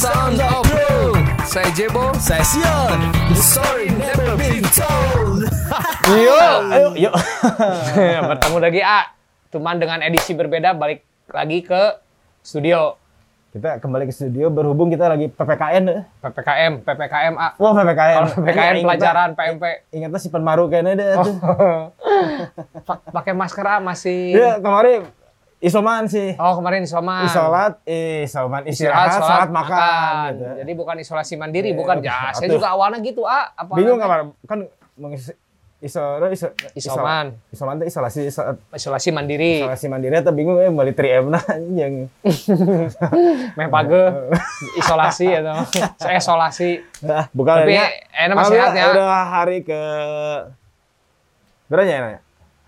Sound of Bro. Saya Jebo. Saya Sion. The story never been told. Yuk, ayo, yuk. Bertemu lagi A. Cuman dengan edisi berbeda balik lagi ke studio. Kita kembali ke studio berhubung kita lagi PPKN deh. PPKM, PPKM A. Wah, PPKN. Kalau PPKN Ingatnya- pelajaran PMP. Ingatnya si Penmaru kayaknya deh. tuh. Pa- Pakai masker A masih. Iya, kemarin isoman sih. Oh kemarin isoman. Isolat, eh, isoman istirahat, sholat, makan. gitu. Jadi bukan isolasi mandiri, Iya, bukan. Ya, saya juga awalnya gitu A. Apa Bingung kan mengis iso, iso, Isoman. isoman itu isolasi iso- Isolasi mandiri. isolasi mandiri atau bingung ya balik 3M nah yang Meh page. isolasi atau saya isolasi. ah, bukan Tapi enak masih sehat ya. Udah hari ke berapa ya?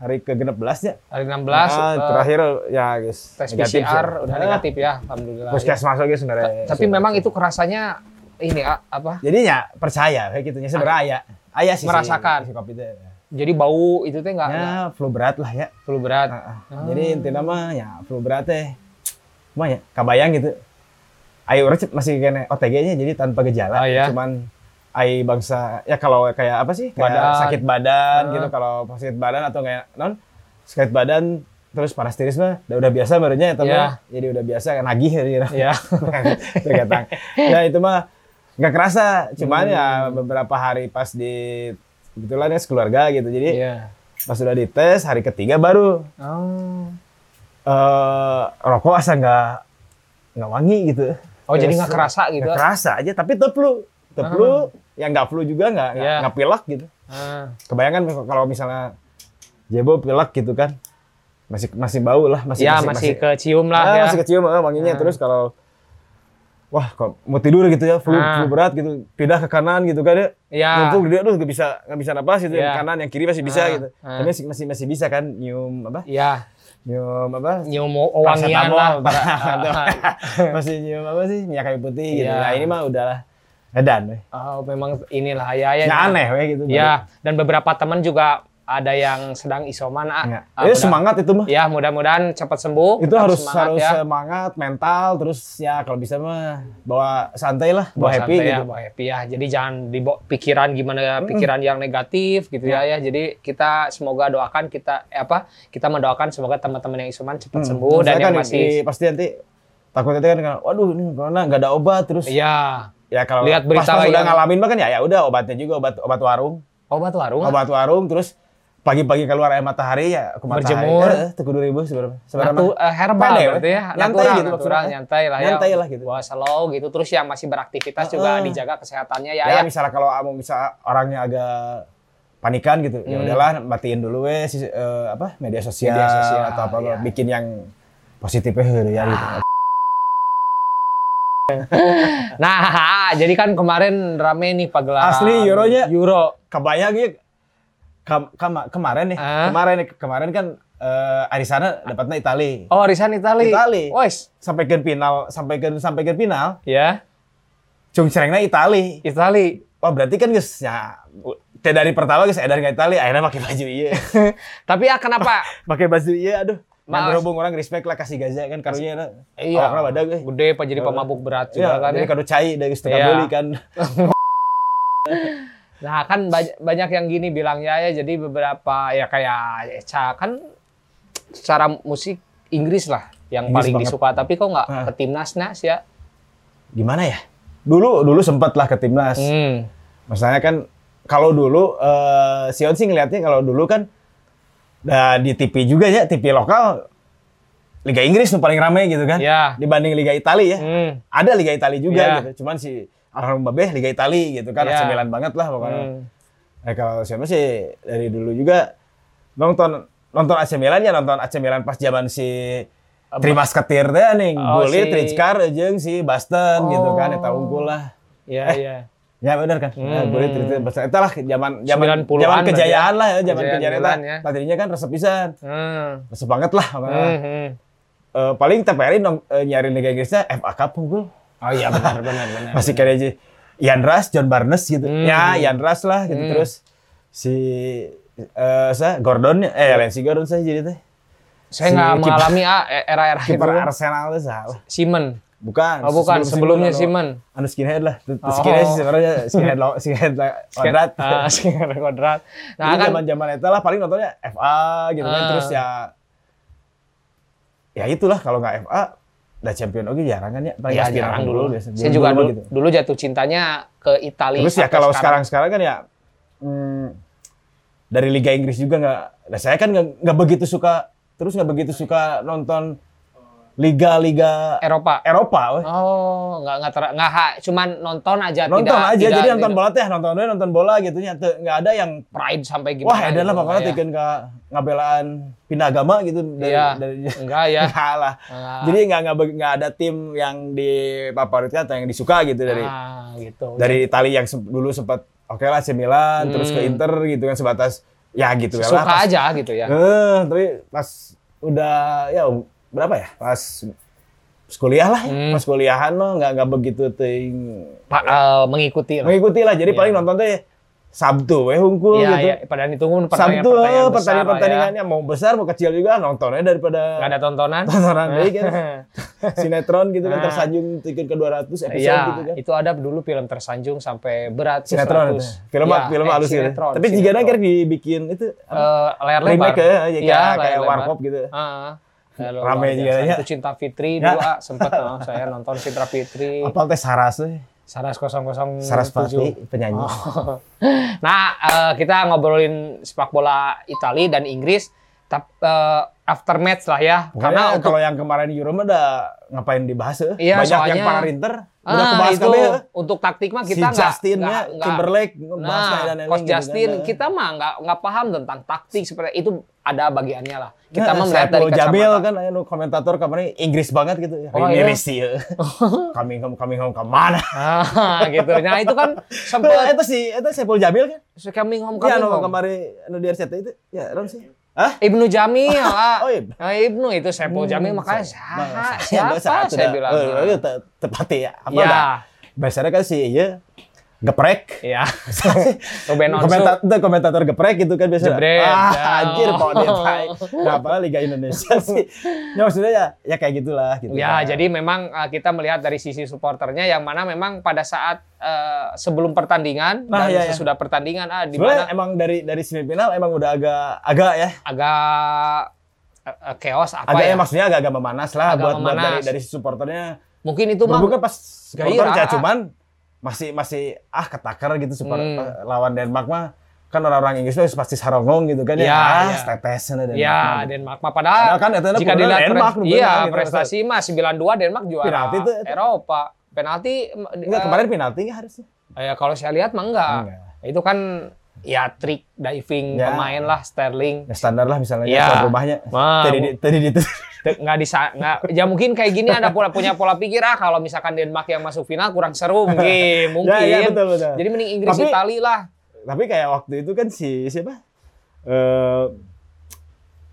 Hari ke genep belas ya. Hari 16 Ah, eh, terakhir ya guys. tes negatif PCR sih. udah Ah, negatif ya, alhamdulillah. Puskesmas lagi sebenarnya. Tapi memang itu kerasanya ini apa? Jadi ya percaya kayak gitunya sebenarnya ayah. Ayah sih si- Merasakan. si kopi itu. Jadi bau itu teh enggak Ya flu berat lah ya. flu berat. Ah, ah. Jadi intinya mah ya flu berat teh. Cuma ya kabayang gitu. Ayo masih kena OTG-nya jadi tanpa gejala. Oh, iya? Cuman ai bangsa ya kalau kayak apa sih? Kayak Badan. sakit badan Ah. gitu kalau sakit badan atau kayak non sakit badan terus panas tiris mah udah, udah biasa barunya ya teman. Iya. Jadi udah biasa kan nagih ya. Ya. Tergatang. ya itu mah nggak kerasa, cuman Hmm. ya beberapa hari pas di kebetulan ya sekeluarga gitu. Jadi Iya. pas sudah dites hari ketiga baru Oh. eh rokok asa nggak nggak wangi gitu. Oh, jadi Terus, nggak kerasa gitu? Nggak kerasa aja, tapi tetap flu, tetap flu, yang nggak flu juga nggak Iya. nggak pilek gitu. Ah. Kebayangan kalau misalnya Jebo pilek gitu kan, masih masih bau lah, masih ya masih, kecium lah Ah, ya. masih kecium ah, wanginya. Terus kalau wah kok mau tidur gitu ya, flu, Ah. flu berat gitu, pindah ke kanan gitu kan ya. Iya. Numpuk dia tuh nggak bisa nggak bisa napas gitu, Iya. yang kanan, yang kiri masih bisa Ah, gitu. ah. Tapi masih masih masih bisa kan nyium apa? Iya. Nyium apa? Nyium wangian lah. Paracetamol. masih nyium apa sih minyak kayu putih gitu. Iya. Nah ini mah udahlah edan. Oh, memang inilah ya ya. Ya aneh weh gitu. Ya, dan beberapa teman juga ada yang sedang isoman. ah. Ya. Semangat itu mah. Ya, mudah-mudahan cepat sembuh. Itu harus semangat harus ya. semangat mental terus ya kalau bisa mah bawa santai lah, bawa Bawa happy santai gitu. ya, bawa happy ya. Jadi jangan dibawa pikiran gimana pikiran yang negatif gitu ya ya. Jadi kita semoga doakan kita eh, apa? Kita mendoakan semoga teman-teman yang isoman cepat sembuh dan yang kan masih i- pasti nanti takutnya kan kan, waduh ini corona nggak ada obat terus. Iya. Ya kalau Lihat berita pas, pas udah yang- ngalamin mah kan ya ya udah obatnya juga obat obat warung. Obat warung. Obat warung terus pagi-pagi keluar air matahari ya ke matahari. Berjemur. Eh, Tuh kudu ribu sebenarnya. Natu, mah. eh, herbal Pendek, berarti ya. nyantai Natural, gitu natural, maksudnya. nyantai lah ya. Nyantai lah gitu. Bawa slow gitu. Terus yang masih beraktivitas juga Heeh. dijaga kesehatannya ya. ya, ya. misalnya kalau mau bisa orangnya agak panikan gitu ya Hmm. udahlah matiin dulu si, eh, apa media sosial, Media sosial, atau apa iya. bikin yang positifnya heureuy ya gitu. Nah, jadi kan kemarin rame nih pagelaran Asli, Euronya. Euro. kebayang ya kam- kama- kemarin nih Ah. kemarin nih kemarin kan eh Arisana dapatnya Itali Oh, Arisan Itali. Itali. Wes. sampai ke final sampai ke sampai ke final Ya, cung cerengna Itali Itali. wah berarti kan guys ya dari pertama guys edar nggak Itali akhirnya pakai baju iya Tapi ya kenapa? pakai baju iya aduh. Nah, berhubung orang respect lah kasih gaza kan karunya na. Iya. Awakna badag euy. Gede apa jadi pemabuk berat juga Iya, kan jadi ya. kado cai dari setengah Iya. beli kan. Nah, kan banyak, banyak yang gini bilangnya ya jadi beberapa ya kayak Eca kan secara musik Inggris lah yang Inggris paling banget. disuka tapi kok nggak ke timnasnya sih ya? Gimana ya? Dulu dulu sempat lah ke timnas. Hmm. Masalahnya kan kalau dulu eh Sion sih ngeliatnya kalau dulu kan nah, di TV juga ya, TV lokal Liga Inggris tuh paling rame gitu kan. Ya. Dibanding Liga Italia ya. Hmm. Ada Liga Italia juga Ya. gitu. Cuman si Almarhum Babeh Liga Italia gitu kan. Ya. AC Milan banget lah pokoknya. Hmm. Eh kalau siapa sih dari dulu juga nonton nonton AC Milan ya nonton AC Milan pas zaman si Trimas Ketir teh nih, Oh, Gullit, si- jeung si Baston gitu kan, eta Oh. unggul lah. Iya, Eh, iya. Ya benar kan. Nah, Hmm. Gullit, Rizkar, Baston. Eta lah zaman zaman 90-an zaman berarti kejayaan ya. lah ya, zaman Kejayaan kejayaan ya. Tadinya kan resep pisan. Hmm. Resep banget lah. Hmm, hmm. Eh, paling TPRI nong, eh, nyari Liga Inggrisnya FA Cup unggul. Oh iya benar benar benar. Masih kayak aja Ian Rush, John Barnes gitu. Hmm. Ya, Ian Rush lah gitu. Hmm. Terus si eh saya Gordon eh Lensi Gordon saya jadi teh. Saya Si nggak kiper- mengalami ah, era-era itu. Kiper Arsenal itu salah. Simon. Bukan. Oh, bukan. Sebelumnya anu- Simon. Anu skinhead lah. Oh. Skinhead sih sebenarnya skinhead lo, skinhead lah, kuadrat. Ah, skinhead kuadrat. Nah, kan zaman-zaman itu lah paling nontonnya FA gitu kan Ah. terus ya ya itulah kalau nggak FA udah champion oke jarang kan ya paling ya jarang dulu. biasa. Saya juga Dulu dulu, gitu. dulu jatuh cintanya ke Italia. Terus ya kalau sekarang-sekarang kan ya hmm, dari Liga Inggris juga nggak. Nah, saya kan nggak begitu suka terus nggak begitu suka nonton liga-liga Eropa. Eropa. weh. Oh, nggak nggak ter, nggak cuman nonton aja nonton tidak, aja tidak- jadi nonton tidak bola teh nonton bola nonton bola gitu nya nggak ada yang pride sampai gimana. wah ada lah gitu, pokoknya nggak ya? tikeun ka ngabelaan pindah agama gitu dari, Iya. dari Enggak ya. Nggak lah. Ah. Jadi nggak nggak be- nggak ada tim yang difavoritkan atau yang disuka gitu dari Ah, gitu. dari Italia yang dulu sempat oke lah AC Milan terus ke Inter gitu kan sebatas ya gitu ya lah. suka aja gitu ya. Eh, tapi pas udah ya berapa ya pas kuliah lah ya. Hmm. pas kuliahan mah nggak nggak begitu ting Pa- eh, mengikuti lah. mengikuti lah jadi Iya. paling nonton teh Sabtu weh hungkul Iya, gitu iya. Padahal ditunggu Sabtu pertandingan eh, pertandingan besar lah ya. pertandingannya mau besar mau kecil juga nontonnya daripada Nggak ada tontonan. tontonan deh kan sinetron gitu kan Nah. tersanjung tiket ke 200 episode Iya, gitu kan itu ada dulu film tersanjung sampai berat sinetron itu. 100. film Iya, film eh, halus gitu tapi jika akhirnya dibikin itu Eh, layar lebar. remake ya, ya, kayak, layar kayak lebar. warkop gitu Ah, layar Rame juga ya. Cinta Fitri Ya. dulu ah, sempet oh, saya nonton Cinta Fitri. apal teh Saras teh Saras 007. Sarasvati penyanyi Oh. Nah, eh, kita ngobrolin sepak bola Italia dan Inggris. Tap, eh, after match lah ya. Karena Karena untuk kalau yang kemarin Euro udah ngapain dibahas eh? Iya, Banyak yang soalnya- para rinter udah Ah, kebahas itu eh. untuk taktik mah Si kita nggak Justin nggak- ya, Timberlake Nah, dan lain-lain Coach gitu Justin kan. kita mah nggak nggak paham tentang taktik seperti itu ada bagiannya lah. Kita Nah, mah melihat dari Saiful Jamil kacamata. kan anu komentator kemarin Inggris banget gitu. Oh, Ini iya? Ya. Coming home, coming home ke mana? Ah, gitu. Nah, itu kan sempat itu si itu Saiful Jamil kan? coming home coming anu home. kemarin anu di RCTI itu. Ya, Ron sih. Hah? Ibnu Jamil, ah. Oh, iya. Ah, Ibnu itu Saiful Jamil makanya siapa, siapa saya bilang. Oh, tepat ya. Apa Ya. dah? Biasanya kan si iya geprek. Iya. Ruben Onsu. komentator, komentator geprek gitu kan biasanya. Jebret, Ah, ya. anjir tai. Nah, apalagi Liga Indonesia sih. Ya maksudnya ya, ya kayak gitulah gitu. Ya, Nah, jadi memang uh, kita melihat dari sisi supporternya yang mana memang pada saat uh, sebelum pertandingan Nah, dan iya, iya. sesudah pertandingan ah di mana emang dari dari semifinal emang udah agak agak ya. agak uh, chaos apa Agak ya? ya maksudnya agak agak memanas lah Agak buat, buat memanas. dari dari si supporternya. Mungkin itu mah Berhubung kan pas supporter gairah. ya cuman masih masih ah ketakar gitu super Hmm. lawan Denmark mah kan orang-orang Inggris tuh pasti sarongong gitu kan ya, Iya, ah iya. tetes Denmark. Ya, mah. Denmark mah padahal, Padahal kan itu jika dilihat Denmark, iya, gitu. prestasi mah 92 Denmark juara Penalti tuh- Eropa. Penalti Enggak, eh, kemarin penalti nggak harusnya. ya kalau saya lihat mah enggak. Enggak. Itu kan ya trik diving Ya. pemain lah Sterling. Ya standar lah misalnya tuan rumahnya. Tadi di- tadi itu. Nggak bisa nggak ya mungkin kayak gini ada pola punya pola pikir ah kalau misalkan Denmark yang masuk final kurang seru mungkin mungkin Ya, ya, betul, betul. jadi mending Inggris Tapi- Itali lah Tapi kayak waktu itu kan si siapa? Eh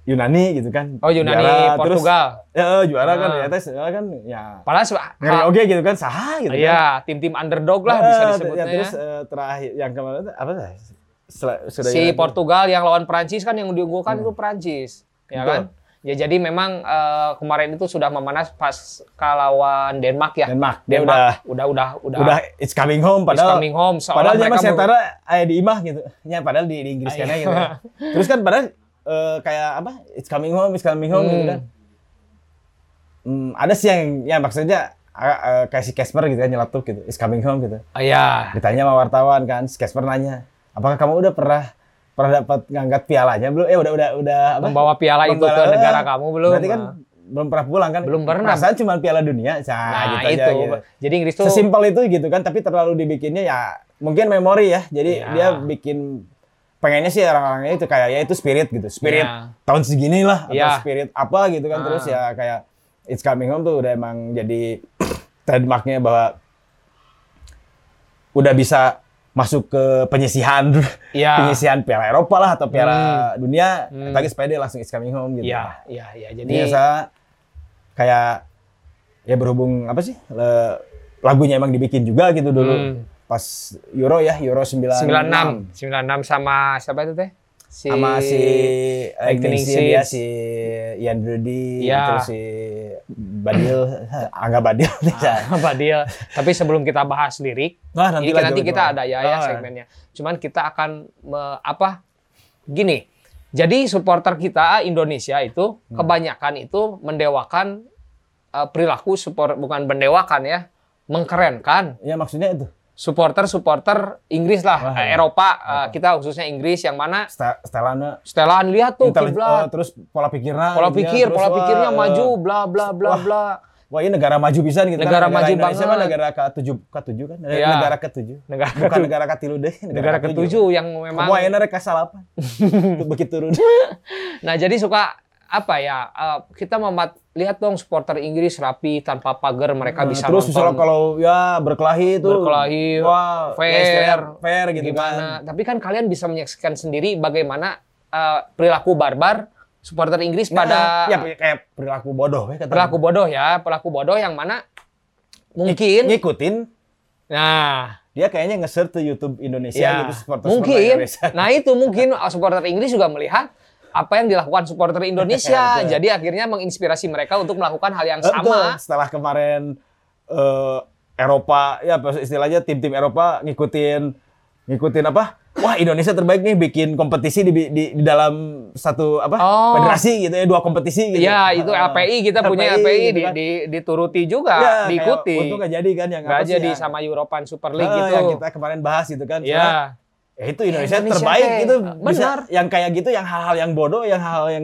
Yunani gitu kan. oh Yunani Juara, Portugal Terus, ya eh, juara kan Ah. ya tes kan ya. padahal Ngeri oke gitu kan sah gitu kan. iya tim-tim underdog lah Eh, bisa ya, disebutnya terus ya. eh, terakhir yang kemarin apa sih? Sudah si. Portugal yang lawan Prancis kan yang diunggulkan itu Prancis ya Hmm. Betul. kan ya jadi memang eh, kemarin itu sudah memanas pas kalawan Denmark ya Denmark. Dia Denmark udah udah udah udah it's coming home padahal coming home padahal dia mereka antara ayah di imah gitu. Ya padahal di, di Inggris kan iya. gitu. Terus kan padahal eh, kayak apa? It's coming home, it's coming home gitu Hmm. kan. Hmm, ada sih yang ya maksudnya ah, eh, kayak si Casper gitu kan nyeletuk gitu. It's coming home gitu. Ah, iya Ditanya sama wartawan kan, si Casper nanya, "Apakah kamu udah pernah pernah dapat ngangkat pialanya belum?" Eh udah udah udah apa? membawa piala itu ke negara kamu belum Berarti kan belum pernah pulang kan? Belum pernah. Perasaan cuma Piala Dunia. Nah, Nah, gitu aja, itu. gitu. Jadi Inggris tuh Sesimpel itu gitu kan, tapi terlalu dibikinnya ya mungkin memori ya. Jadi Ya. dia bikin pengennya sih orang-orangnya itu kayak ya itu spirit gitu. Spirit Ya. tahun segini lah atau Ya. spirit apa gitu kan. Ah. Terus ya kayak It's Coming Home tuh udah emang jadi trademarknya bahwa udah bisa masuk ke penyisihan Iya. penyisihan Piala Eropa lah atau Piala Dunia, Hmm. tapi dia langsung It's Coming Home gitu. Iya, iya, iya. Jadi Jadi biasa kayak ya berhubung apa sih le- lagunya emang dibikin juga gitu dulu Hmm. pas Euro ya Euro 96. 96, 96 sama siapa itu teh? Si sama si Lightning Ignition dia si Ian Brody Iya. terus si Badil Angga Badil Ah, Pak Dia. Tapi sebelum kita bahas lirik, Wah, nanti ini lah, nanti kita ada ya ya Oh, segmennya. Cuman kita akan me- apa? Gini. Jadi supporter kita Indonesia itu Hmm. kebanyakan itu mendewakan eh, perilaku support bukan mendewakan ya, mengkerenkan ya maksudnya itu supporter-supporter Inggris lah, Wah, eh, ya. Eropa, eh, kita khususnya Inggris yang mana Stel- Stelana setelan lihat tuh kiblat, eh, terus pola pikirnya pola ya, pikir, terus, pola wah, pikirnya eh, maju, bla bla bla Wah. bla. Wah ini negara maju bisa gitu Negara kan. maju Indonesia mah banget. negara ke-7 ke-7 kan. Iya. Negara ke-7. Negara Bukan ke-tujuh. negara ke-3 deh. Negara ketujuh yang memang Kamu ayeuna rek ka salapan. Begitu turun. Nah, jadi suka apa ya? eh, kita memat lihat dong supporter Inggris rapi tanpa pagar mereka Nah, bisa terus nonton misalnya kalau ya berkelahi itu berkelahi wah, ya fair, istilahnya fair gitu gimana. kan. Tapi kan kalian bisa menyaksikan sendiri bagaimana eh, perilaku barbar supporter Inggris Nah, pada ya kayak perilaku bodoh ya kata. perilaku bodoh ya, perilaku bodoh yang mana mungkin ngikutin nah dia kayaknya nge-search tuh YouTube Indonesia ya gitu supporter mungkin Indonesia. nah itu mungkin supporter Inggris juga melihat apa yang dilakukan supporter Indonesia jadi akhirnya menginspirasi mereka untuk melakukan hal yang Betul. sama Setelah kemarin eh, Eropa ya istilahnya tim-tim Eropa ngikutin ngikutin apa? Wah Indonesia terbaik nih bikin kompetisi di, di, di dalam satu apa Oh. federasi gitu ya dua kompetisi gitu. Ya itu Ah. API kita punya API gitu di, kan. di, dituruti juga Ya, diikuti. Untung gak jadi kan yang Nggak apa sih jadi yang- sama European Super League Ah, gitu. yang kita kemarin bahas gitu kan. Ya. Ya itu Indonesia, Indonesia terbaik gitu. benar. Yang kayak gitu yang hal-hal yang bodoh, yang hal-hal yang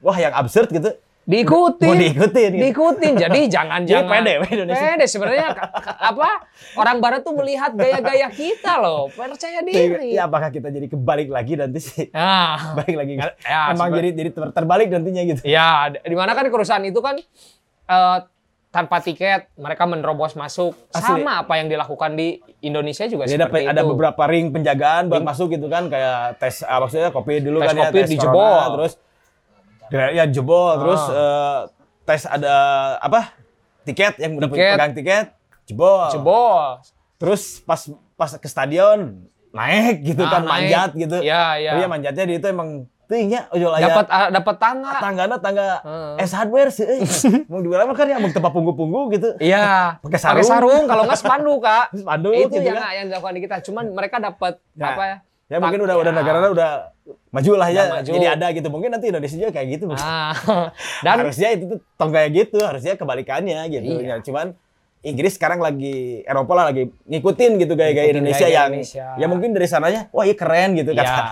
wah yang absurd gitu. Diikuti. Mau diikutin gitu. Diikutin. Jadi jangan jangan. pede, we, Indonesia. Pede sebenarnya apa? Orang barat tuh melihat gaya-gaya kita loh. Percaya diri. Ya apakah kita jadi kebalik lagi nanti sih? Nah, Balik lagi. Ya, Emang jadi jadi ter- terbalik nantinya gitu. ya di mana kan kerusuhan itu kan eh, tanpa tiket mereka menerobos masuk Asli. sama apa yang dilakukan di Indonesia juga Jadi ada, seperti ada itu. beberapa ring penjagaan buat masuk gitu kan kayak tes ah, maksudnya kopi dulu Tes kan ya COVID tes dijebol. corona, terus ya, ya jebol terus Ah. eh, tes ada apa tiket yang udah Tiket. pegang tiket jebol. jebol. Terus pas pas ke stadion naik gitu Ah, kan naik. manjat gitu. Iya, iya. Tapi ya manjatnya di itu emang tingnya ojol aya. Dapat ah, dapat tangga. tanggana tangga Heeh. es hardware sih. eh. Mau dibilang kan ya mau tempat punggu-punggu gitu. Iya, Pakai pakai sarung. sarung kalau nggak spanduk, Kak. Spanduk itu gitu yang kan. yang dilakukan di kita. Cuman mereka dapat Ya. apa ya? Ya mungkin udah udah ya. negaranya udah maju lah ya. Udah maju. Jadi ada gitu. Mungkin nanti Indonesia juga kayak gitu. Ah. Dan harusnya itu tuh tong kayak gitu, harusnya kebalikannya gitu. Iya. Ya, cuman Inggris sekarang lagi Eropa lah lagi ngikutin gitu gaya-gaya Indonesia gaya yang Indonesia. ya mungkin dari sananya wah iya keren gitu ya. kata.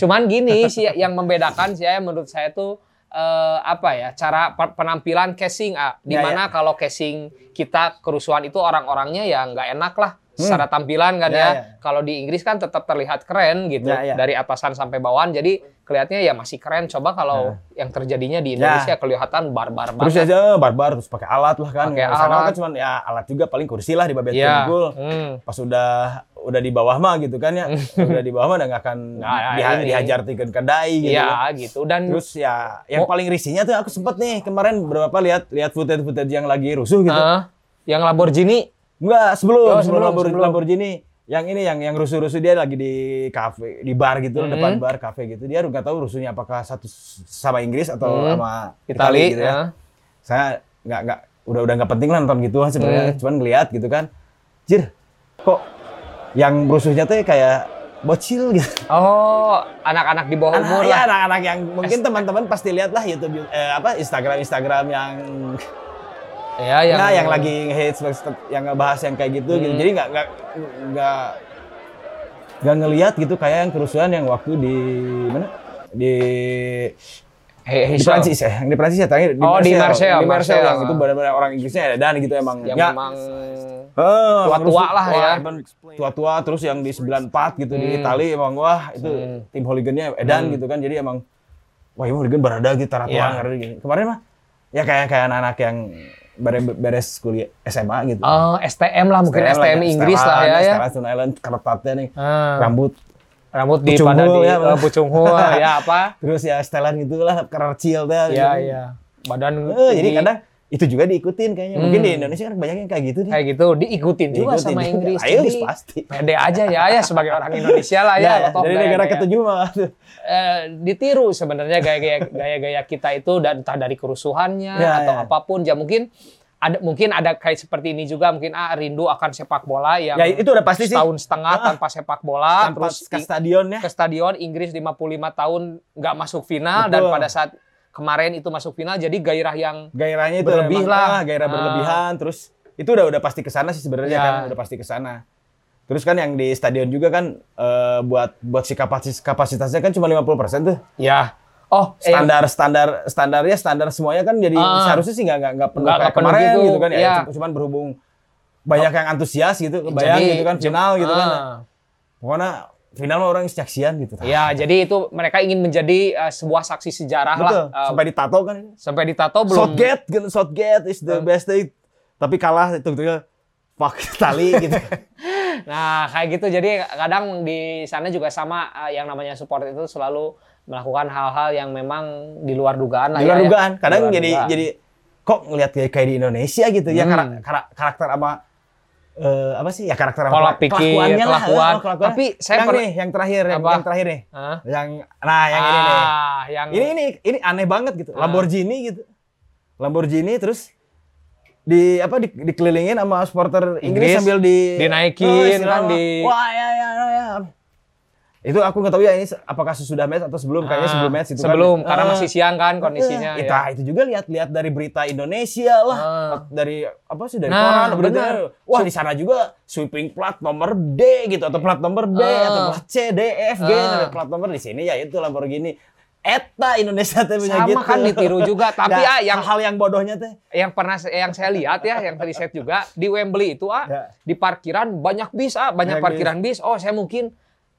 Cuman gini sih yang membedakan sih ya menurut saya tuh eh, apa ya cara pe- penampilan casing ah di Ya, mana kalau casing kita kerusuhan itu orang-orangnya ya nggak enak lah secara tampilan kan Ya, ya. ya. Kalau di Inggris kan tetap terlihat keren gitu Ya, ya. dari atasan sampai bawahan jadi kelihatannya ya masih keren. Coba kalau yang terjadinya di Indonesia kelihatan barbar Ya. Terus banget. aja barbar terus pakai alat lah kan. Pakai alat. kan cuman ya alat juga paling kursi lah di babet Iya. tunggul. Hmm. Pas udah udah di bawah mah gitu kan ya. udah di bawah mah udah nggak akan Nah, ya, diha- ini. dihajar tiga kedai gitu. Iya gitu dan Terus ya yang Oh. paling risihnya tuh aku sempet nih kemarin berapa lihat lihat footage-footage yang lagi rusuh gitu. eh, yang Lamborghini Enggak, sebelum, Oh, sebelum, sebelum, sebelum. Lamborghini. Yang ini yang yang rusuh-rusuh dia lagi di kafe, di bar gitu, Hmm. depan bar kafe gitu. Dia nggak tahu rusuhnya apakah satu sama Inggris atau Hmm. sama Itali gitu ya. ya. Saya nggak nggak udah udah nggak penting lah nonton gitu sebenarnya, Hmm. cuman ngeliat gitu kan. Jir, kok yang rusuhnya tuh kayak bocil gitu. Oh, anak-anak di bawah umur ya, lah. anak-anak yang mungkin teman-teman pasti lihat lah YouTube eh, apa Instagram Instagram yang Ya, yang, nah, yang lagi hits yang ngebahas yang kayak gitu, gitu. Hmm. Jadi nggak nggak nggak nggak ngelihat gitu kayak yang kerusuhan yang waktu di mana di Hey, di Prancis ya, yang di Prancis ya terakhir Oh, di Marseille, di Marseille Marseille. yang itu benar-benar orang Inggrisnya ada dan gitu emang yang Ya, memang eh, tua-tua lah ya. tua-tua terus yang di 94 gitu di Hmm. Itali emang wah itu Hmm. tim hooligannya edan gitu kan jadi emang wah ini hooligan berada gitu Iya. ngerti gini. Kemarin mah ya kayak kayak anak-anak yang beres, beres kuliah SMA gitu. Oh, STM lah mungkin STM, Inggris lah ya ya. Stone Island keretatnya nih. Ah, Rambut. rambut di Pucung pada di ya, pucung hul, ya apa? Terus ya setelan gitu lah, kecil teh. Iya, iya. Badan Eh, jadi kadang itu juga diikutin kayaknya. Mungkin di Indonesia kan banyak yang kayak gitu nih. kayak gitu diikutin juga Diikutin sama juga. Inggris. Ayo, Jadi pasti. pede aja ya ya sebagai orang Indonesia lah ya. Ya, toh dari gaya-gaya- negara ketujuh mah. eh, ditiru sebenarnya gaya-gaya gaya-gaya kita itu dan entah dari kerusuhannya Ya, atau ya. apa pun ya mungkin ada mungkin ada kayak seperti ini juga mungkin ah rindu akan sepak bola yang Ya itu udah pasti sih. setahun setengah Ah. tanpa sepak bola Tanpa terus ke stadion ya. ke stadion Inggris 55 tahun nggak masuk final Betul. dan pada saat kemarin itu masuk final jadi gairah yang Gairahnya itu Berlebih lah. ah, gairah Ah. berlebihan terus itu udah udah pasti ke sana sih sebenarnya Ya. kan, udah pasti ke sana. Terus kan yang di stadion juga kan eh, buat buat si kapasitas kapasitasnya kan cuma 50% tuh. ya oh eh, Standar standar standarnya standar semuanya kan jadi Ah. seharusnya sih nggak nggak penuh Nggak- kayak kemarin gitu, gitu, kan ya. iya. Cuman berhubung banyak yang antusias gitu, bayang jadi- gitu kan final gitu kan. ah. Pokoknya final orang saksian gitu. Ya, jadi itu mereka ingin menjadi uh, sebuah saksi sejarah Betul. lah. Uh, Sampai ditato kan. sampai ditato belum. Southgate, gitu. Southgate is the best day. Tapi kalah itu gitu fuck tali gitu. Nah, kayak gitu. Jadi kadang di sana juga sama uh, yang namanya support itu selalu melakukan hal-hal yang memang di luar dugaan lah Di luar ya, ya. dugaan. Kadang luar jadi dugaan. jadi kok ngelihat kayak kayak di Indonesia gitu ya Hmm. kara- kara- karakter sama eh, apa sih ya karakter Pola pikir, kelakuannya lah, kelakuan. eh, kelakuan. Tapi saya yang per- nih yang terakhir yang, Apa? yang terakhir nih. Hah? Yang nah yang ini nih. Ah, yang Ini ini ini aneh banget gitu. Ah. Lamborghini gitu. Lamborghini terus di apa di, dikelilingin sama supporter Inggris, Inggris, sambil di dinaikin Oh, istilah kan, apa? di- wah ya ya ya, ya. Itu aku nggak tahu ya ini apakah sesudah match atau sebelum kayaknya Ah, sebelum match itu sebelum kan. karena Ah. masih siang kan kondisinya. Eh, ya. itu, juga lihat-lihat dari berita Indonesia lah, Ah. dari apa sih dari Nah, koran berita. Wah di sana juga sweeping plat nomor D gitu atau plat nomor B Ah. atau plat C, D, F, G, Ah. plat nomor di sini ya itu Lamborghini. Eta Indonesia teh punya Sama gitu. kan ditiru juga, tapi Ya, ah, yang- hal yang bodohnya teh. yang pernah yang saya lihat ya, yang tadi saya juga di Wembley itu ah Ya. di parkiran banyak bis ah, banyak Banyak parkiran bis. Oh, saya mungkin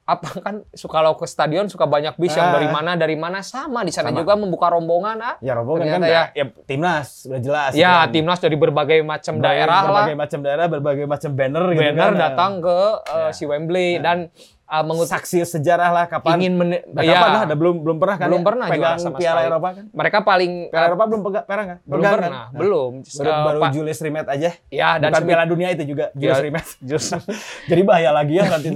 apa kan suka kalau ke stadion suka banyak bis yang Ah. dari mana dari mana sama di sana Sama. juga membuka rombongan ah. Ya rombongan kan ya, ya timnas udah jelas. Ya, gitu kan. timnas dari berbagai macam Berbagai- daerah lah. berbagai macam daerah, berbagai macam banner, gitu Banner kan. datang ke uh, Ya. si Wembley dan uh, mengut- saksi sejarah lah kapan ingin men Nah, ya, kapan lah? Ada belum belum pernah kan? belum ya? pernah pegang sama Piala sekali. Eropa kan? mereka paling Piala uh, Eropa belum pegang, pegang kan? belum Pegang kan? pernah, Nah, belum. Baru, Uh, baru Pak- Julius Rimet aja. ya dan Bukan semi- Piala Dunia itu juga Julius Ya, Rimet. just- Jadi bahaya lagi ya nanti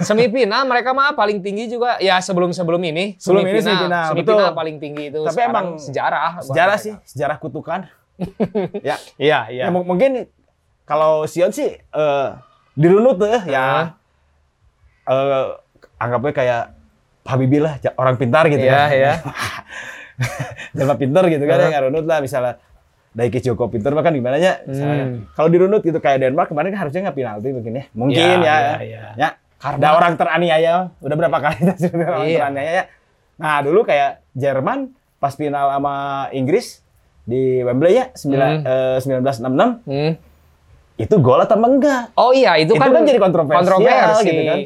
semifinal mereka mah paling tinggi juga ya sebelum sebelum ini Sebelum ini semifinal, semifinal betul. paling tinggi itu Tapi emang sejarah sejarah mereka. sih, sejarah kutukan. ya, iya iya ya, mung- mungkin kalau Sion sih eh dirunut tuh ya. Eh anggapnya kayak Habibie lah, orang pintar gitu Iya, kan. iya. Jelma pintar gitu kan, Heeh. ya ngarunut lah misalnya Daiki Joko pintar mah kan gimana ya? Hmm. Kalau dirunut gitu kayak Denmark kemarin kan harusnya nggak penalti mungkin ya. Mungkin Iya, ya. iya, iya. Ya, ada orang teraniaya, udah berapa kali kita sudah orang Iya. teraniaya. Nah, dulu kayak Jerman pas final sama Inggris di Wembley ya, sembilan- Hmm. eh, 1966 Hmm. itu gol atau enggak? oh iya itu, Itu kan kan jadi kontroversial kontroversi. gitu kan.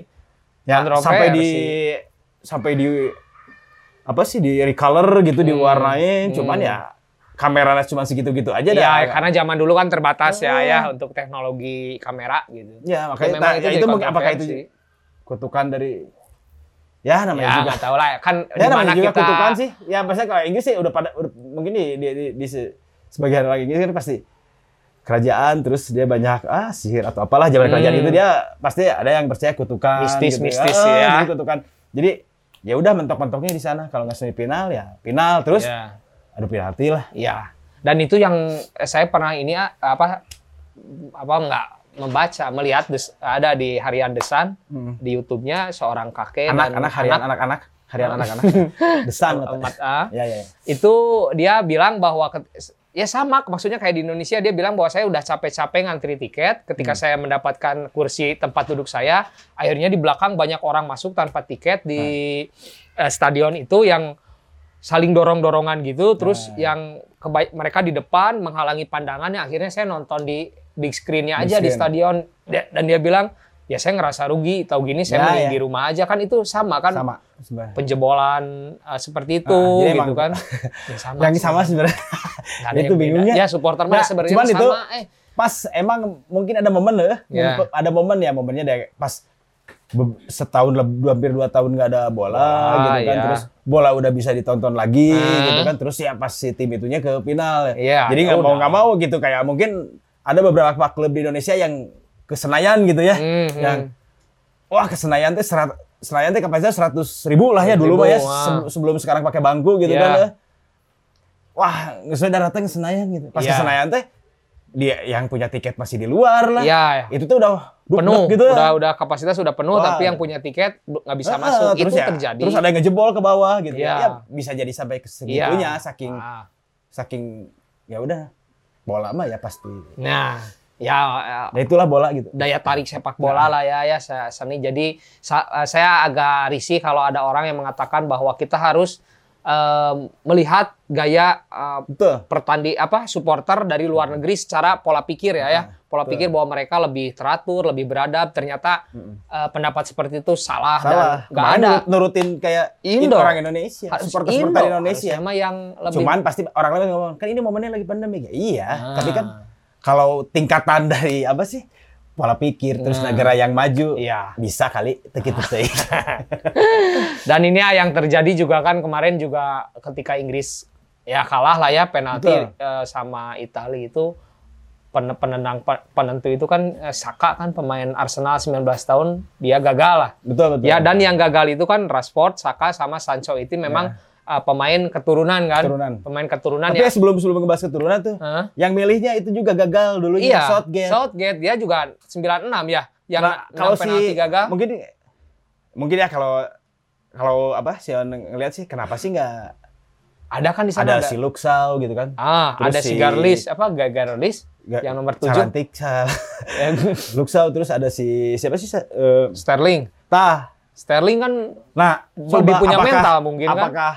Ya, Kontroversi. sampai di sampai di apa sih di recolor gitu diwarnain, hmm. cuman ya kameranya cuma segitu-gitu aja Ya, dah. karena zaman dulu kan terbatas ya Oh. ya untuk teknologi kamera gitu. Ya, makanya nah, ya jadi itu mungkin apakah itu kutukan dari ya namanya Ya, juga tahu lah. Kan ya di mana namanya juga kita kutukan sih. Ya pasti kalau Inggris sih udah pada udah- mungkin di di, di, di se- sebagian orang Inggris kan pasti kerajaan terus dia banyak ah sihir atau apalah zaman Hmm. kerajaan itu dia pasti ada yang percaya kutukan Mistis, gitu. mistis Ah, ya. jadi kutukan. Jadi ya udah mentok-mentoknya di sana kalau nggak semifinal ya final terus Ya. aduh penalti lah. Iya. Dan itu yang saya pernah ini ah, apa apa nggak membaca melihat des- ada di harian desan Hmm. di YouTube-nya seorang kakek Anak-anak harian anak-anak harian anak-anak desan Amat, ah, Ya ya. ya. itu dia bilang bahwa ya sama maksudnya kayak di Indonesia dia bilang bahwa saya udah capek-capek ngantri tiket ketika Hmm. saya mendapatkan kursi tempat duduk saya akhirnya di belakang banyak orang masuk tanpa tiket di Hmm. eh, stadion itu yang saling dorong-dorongan gitu terus Nah. yang keba- mereka di depan menghalangi pandangannya akhirnya saya nonton di big screen-nya Big aja di screen. stadion Da- dan dia bilang ya saya ngerasa rugi tahu gini saya Ya, mending ya. di rumah aja kan itu sama kan Sama sebenarnya. penjebolan uh, seperti itu Ah, jadi gitu emang- kan. Ya, sama Yang sih. sama sebenarnya. Itu bingungnya. Ya supporter Nah, sebenarnya sama. itu eh, pas emang mungkin ada momen loh, Ya. ada momen ya momennya deh pas setahun lebih hampir dua tahun nggak ada bola Bola, gitu kan ya. terus bola udah bisa ditonton lagi Hmm. gitu kan terus ya pas si tim itunya ke final Iya, jadi ya nggak mau nggak mau gitu kayak mungkin ada beberapa klub di Indonesia yang ke Senayan gitu ya Hmm, hmm. yang wah ke Senayan teh serat Senayan teh kapasitas seratus ribu lah ya 100.000, dulu mah ya sebelum sekarang pakai bangku gitu Iya. kan ya wah nggak usah datang ke Senayan gitu pas ke Iya. Senayan teh dia yang punya tiket masih di luar lah Iya. itu tuh udah penuh gitu ya. udah udah kapasitas sudah penuh Wah. tapi yang punya tiket nggak bisa Ah, masuk terus itu ya, terjadi Terus ada yang ngejebol ke bawah gitu. Iya. Ya bisa jadi sampai ke segitunya Iya. saking Ah. saking ya udah bola mah ya pasti. nah ya ya, Nah itulah bola gitu. daya tarik sepak bola lah ya ya se- seni jadi sa- eh, saya agak risih kalau ada orang yang mengatakan bahwa kita harus em, melihat gaya Betul. pertandi apa supporter dari luar negeri secara pola pikir ya ya pola betul. pikir bahwa mereka lebih teratur lebih beradab ternyata eh, pendapat seperti itu salah, dan Salah. nggak Kemarin ada nurut- nurutin kayak Indo. orang Indonesia, harus supporter Indo, supporter Indonesia. mah yang lebih Cuman pasti orang lain ngomong kan ini momennya lagi pandemi ya. Iya, Ah. tapi kan kalau tingkatan dari apa sih? pola pikir terus Nah. negara yang maju Iya. bisa kali gitu sih. Dan ini ya yang terjadi juga kan kemarin juga ketika Inggris ya kalah lah ya penalti eh, sama Italia itu pen- penendang pe- penentu itu kan eh, Saka kan pemain Arsenal 19 tahun dia gagal lah. betul betul. Ya dan yang gagal itu kan Rashford, Saka sama Sancho itu memang eh, pemain keturunan kan. Keturunan. Pemain keturunan Tapi ya. sebelum sebelum ngebahas keturunan tuh, Hah? yang milihnya itu juga gagal dulu Iya, Southgate. Southgate dia juga 96 ya. Yang Nah, kalau si gagal. mungkin mungkin ya kalau kalau apa sih ngelihat sih kenapa sih nggak Ada kan di sana ada, si Luxau gitu kan? Ah, Terus ada si si- Garlis apa Garlis Nggak- yang nomor 7. Carantik, Sal. Luxau terus ada si siapa sih? Eh, Sterling. Tah. Sterling kan Nah, Lebih punya mental mungkin kan? apakah,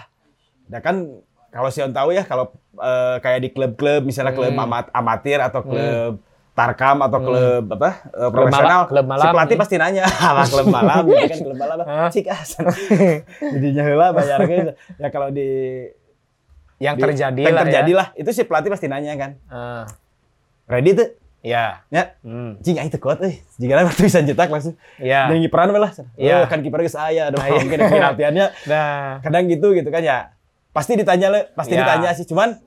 Nah kan kalau Sion tahu ya kalau eh, kayak di klub-klub misalnya klub Hmm. amat amatir atau klub Tarkam atau klub apa eh, Klub profesional, malam- klub si malam. pelatih Hmm. pasti nanya sama klub malam, gitu kan klub malam, cik asan. Jadinya heula bayarnya ya kalau di yang di- terjadi lah terjadi ya. lah itu si pelatih pasti nanya kan, Ah, ready tuh, ya. ya, Hmm. cing itu kuat, eh, jika waktu bisa cetak langsung, Ya. jadi kiperan lah, Iya. Eh, kan kiper geus aya, Ah, iya. mungkin penaltiannya Nah, kadang gitu gitu kan ya pasti ditanya le pasti Ya. ditanya sih cuman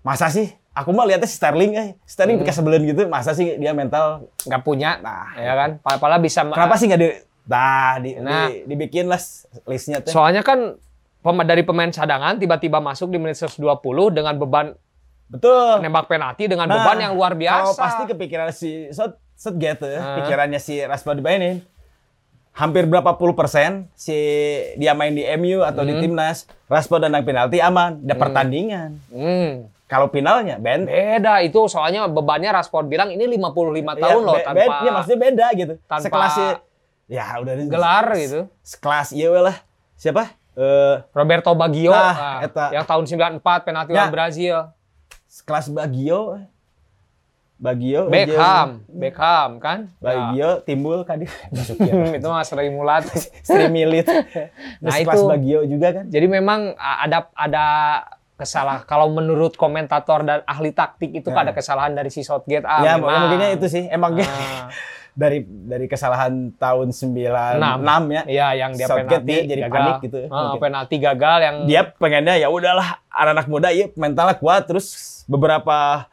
masa sih aku mah lihatnya si Sterling eh Sterling Hmm. sebelum gitu masa sih dia mental nggak punya, Nah, ya kan? Padahal bisa. kenapa sih nggak di nah di, Nah. di- dibikin lah listnya teh Soalnya kan dari pemain cadangan tiba-tiba masuk di menit 120 dengan beban betul nembak penalti dengan Nah, beban yang luar kalau biasa. pasti kepikiran si South Southgate eh, Ah. pikirannya si Rashford dimainin hampir berapa puluh persen si dia main di MU atau di Hmm. timnas Rashford dan penalti aman ada pertandingan Hmm. kalau finalnya Ben Beda itu soalnya bebannya Rashford bilang ini 55 Iya, tahun loh tanpa be- iya, maksudnya beda gitu. tanpa Sekelas si- ya udah gelar gitu. Sekelas iya lah. Siapa? Eh Roberto Baggio Nah, ah, eta. yang tahun 94 penalti Ya. lawan Brazil. sekelas Bagio. Bagio. Beckham, Beckham kan? Bagio timbul kan itu mas Sri Mulat. Sri Milit. Nah, sekelas itu. Bagio juga kan. Jadi memang ada ada kesalahan kalau menurut komentator dan ahli taktik itu Ya. ada kesalahan dari si Southgate. Ah, ya, memang. mungkinnya itu sih. Emang Ah. dari dari kesalahan tahun 96 Enam. ya. Iya, yang dia Southgate penalti dia jadi gagal. panik gitu. Mungkin. penalti gagal yang dia pengennya ya udahlah anak-anak muda ya mentalnya kuat terus beberapa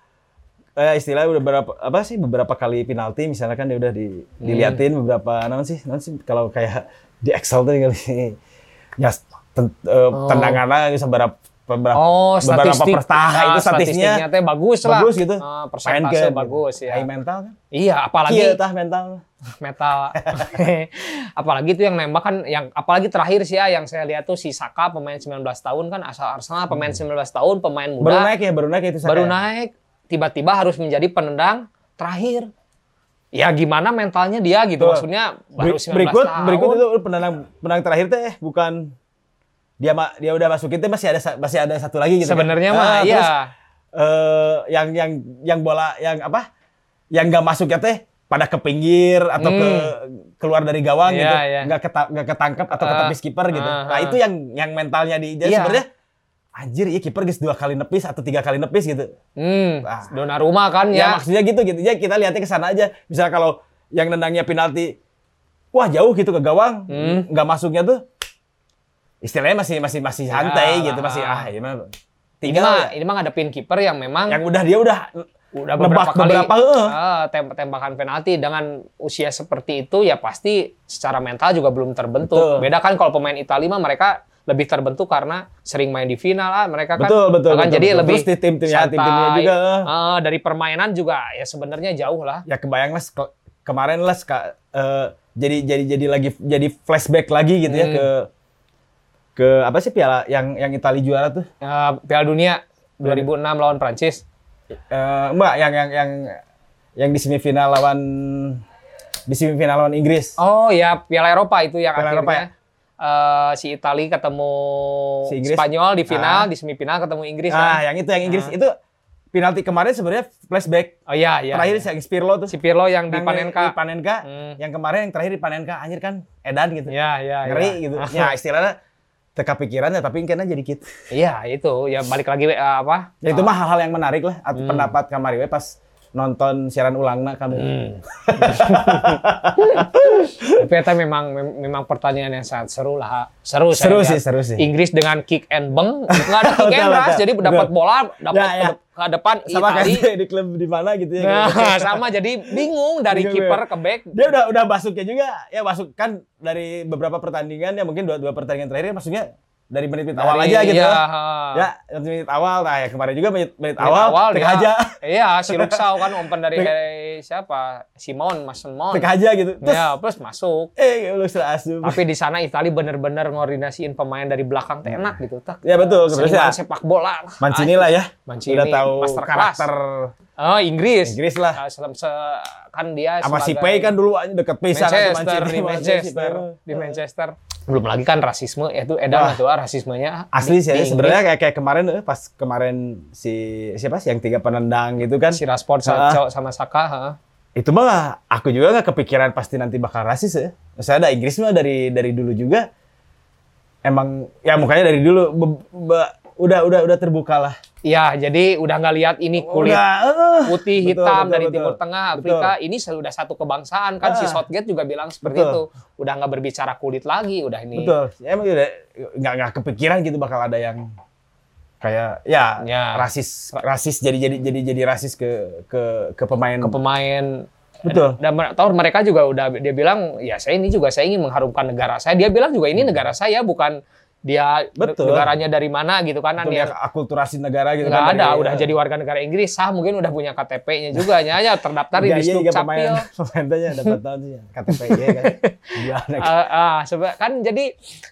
eh, istilahnya udah beberapa apa sih beberapa kali penalti misalnya kan dia udah di, Hmm. diliatin beberapa naon sih naon sih kalau kayak di Excel tuh kali ya ten, eh, tendangannya seberapa beberapa Oh, beberapa statistik. pertaha Ah, itu statistiknya teh bagus lah. bagus gitu persentase ke- bagus ya. high mental kan Iya, apalagi iya tah mental metal. apalagi itu yang nembak kan yang apalagi terakhir sih ya yang saya lihat tuh si Saka pemain 19 tahun kan asal Arsenal pemain 19 tahun pemain muda baru naik ya baru naik itu Saka baru ya? naik tiba-tiba harus menjadi penendang terakhir. Ya gimana mentalnya dia gitu Tuh. maksudnya baru Ber- 19 berikut tahun. berikut itu penendang penendang terakhir teh bukan dia ma- dia udah masukin teh masih ada masih ada satu lagi gitu kan. sebenarnya Ah, mah terus, iya. eh, yang yang yang bola yang apa yang nggak masuk ya teh pada ke pinggir atau ke keluar dari gawang Hmm. Iya, gitu iya. nggak keta- nggak ketangkap atau Ah, ketepis kiper gitu ah, nah ah. itu yang yang mentalnya di jadi Iya. sebenarnya anjir iya kiper guys dua kali nepis atau tiga kali nepis gitu Hmm, Ah. Donnarumma kan ya, ya. maksudnya gitu gitu ya kita lihatnya ke sana aja misalnya kalau yang nendangnya penalti wah jauh gitu ke gawang, Hmm. nggak masuknya tuh istilahnya masih masih masih santai Ya, gitu, masih ah gimana. Ini Tinggal mah ya, ini mah ngadepin kiper yang memang yang udah dia udah udah beberapa kali beberapa, ah, tem- tembakan penalti dengan usia seperti itu ya pasti secara mental juga belum terbentuk. Betul. Beda kan kalau pemain Italia mah mereka lebih terbentuk karena sering main di final lah mereka kan Betul, betul, bahkan betul, jadi betul. lebih Terus di tim-tim- ya, santai. tim-timnya juga. Ah, dari permainan juga ya sebenarnya jauh lah. ya kebayang lah ke- kemarin lah eh, jadi jadi jadi lagi jadi flashback lagi gitu ya Hmm. ke ke apa sih piala yang yang Italia juara tuh Eh, Piala Dunia 2006 lawan Prancis. Eh, mbak yang yang yang yang di semifinal lawan di semifinal lawan Inggris Oh ya Piala Eropa itu yang Piala akhirnya Eropa ya? Eh, si Italia ketemu Si Inggris. Spanyol di final, Ah. di semifinal ketemu Inggris ah kan. yang itu yang Inggris Ah. itu penalti kemarin sebenarnya flashback Oh iya iya. terakhir iya. si yang Pirlo tuh si Pirlo yang di Panenka. di Panenka Hmm. yang kemarin yang terakhir di Panenka anjir kan edan gitu Iya iya iya. ngeri gitu ya istilahnya teka pikirannya tapi kayaknya jadi gitu Iya itu ya balik lagi eh, apa? Ya itu mah hal-hal yang menarik lah Hmm. pendapat kamari we pas nonton siaran ulangna kami. Hmm. Tapi itu memang mem- memang pertandingan yang sangat seru lah. Seru Seru lihat. sih, seru sih. Inggris dengan kick and beng, nggak ada kick and rush, jadi dapat bola, dapat Ya, ya. ke, depan Sama Itali. kayak di klub di mana gitu ya. Nah, sama jadi bingung dari kiper ya. ke back. Dia udah udah masuknya juga. Ya masuk kan dari beberapa pertandingan ya mungkin dua dua pertandingan terakhir masuknya dari menit-menit awal aja gitu. iya, ya. menit awal. Nah, ya kemarin juga menit, menit Menit awal, tek aja. Iya, si Luxau kan umpan dari siapa? Simon, Mason Mount. Tek aja gitu. Terus Ya, plus masuk. eh lu asup. Tapi di sana Italia bener-bener ngoordinasiin pemain dari belakang teh enak gitu. Tak. Ya betul, terus ya. sepak bola. Mancini lah ya. Mancini, udah tahu karakter Oh, Inggris. Inggris lah. Ah, se- kan dia Sama si Pei kan dulu deket pisan sama Manchester di sama Manchester di Manchester. Belum lagi kan rasisme itu edan itu ah, rasismenya. Asli sih sebenarnya kayak kayak kemarin eh, pas kemarin si siapa sih yang tiga penendang gitu kan. si Rashford Ah. sama, sama Saka, ha. Itu mah aku juga nggak kepikiran pasti nanti bakal rasis ya. Saya ada Inggris mah dari dari dulu juga emang ya mukanya dari dulu be- be- udah udah udah terbuka lah. Iya, jadi udah nggak lihat ini kulit Udah, eh, putih betul, hitam betul, dari betul. Timur Tengah Betul. Afrika ini sudah satu kebangsaan kan si Ah. Southgate juga bilang seperti Betul. itu udah nggak berbicara kulit lagi udah ini Betul. Ya, emang udah nggak nggak kepikiran gitu bakal ada yang kayak ya, Ya. rasis rasis jadi jadi jadi jadi rasis ke ke ke pemain. ke pemain Betul. dan tahu mereka juga udah dia bilang ya saya ini juga saya ingin mengharumkan negara saya dia bilang juga ini negara saya bukan dia. Betul. negaranya dari mana gitu kan Betul, dia ya, akulturasi negara gitu nggak kan. ada udah jadi warga negara Inggris sah mungkin udah punya KTP-nya juga hanya terdaftar di Iya, iya, Distrik iya, Capil dapat tahu sih ya, KTP ya kan. Eh, ah, seba- kan jadi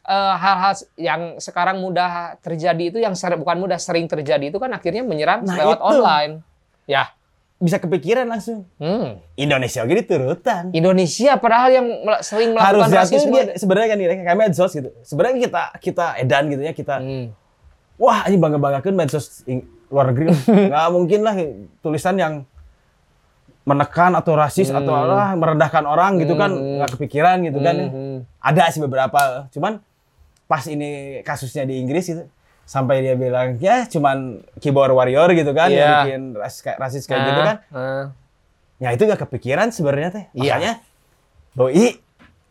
eh, hal-hal yang sekarang mudah terjadi itu yang ser- bukan mudah sering terjadi itu kan akhirnya menyerang Nah, lewat itu. online. Ya, Bisa kepikiran langsung. hmm. Indonesia oke diturutan. Indonesia padahal yang sering melakukan Harusnya tuh rasisme. dia- sebenarnya kan kayak medsos gitu. Sebenarnya kita kita edan gitu ya kita. Hmm. Wah, ini bangga-banggakan medsos luar negeri. Nggak mungkin lah tulisan yang menekan atau rasis atau lah merendahkan orang gitu kan Hmm. nggak kepikiran gitu kan. Hmm. Ada sih beberapa. Cuman pas ini kasusnya di Inggris itu sampai dia bilang ya cuman keyboard warrior gitu kan yang Iya. bikin rasis kayak rasis kayak gitu Ah, kan. ah. Ya itu nggak kepikiran sebenarnya teh. Iya. Makanya doi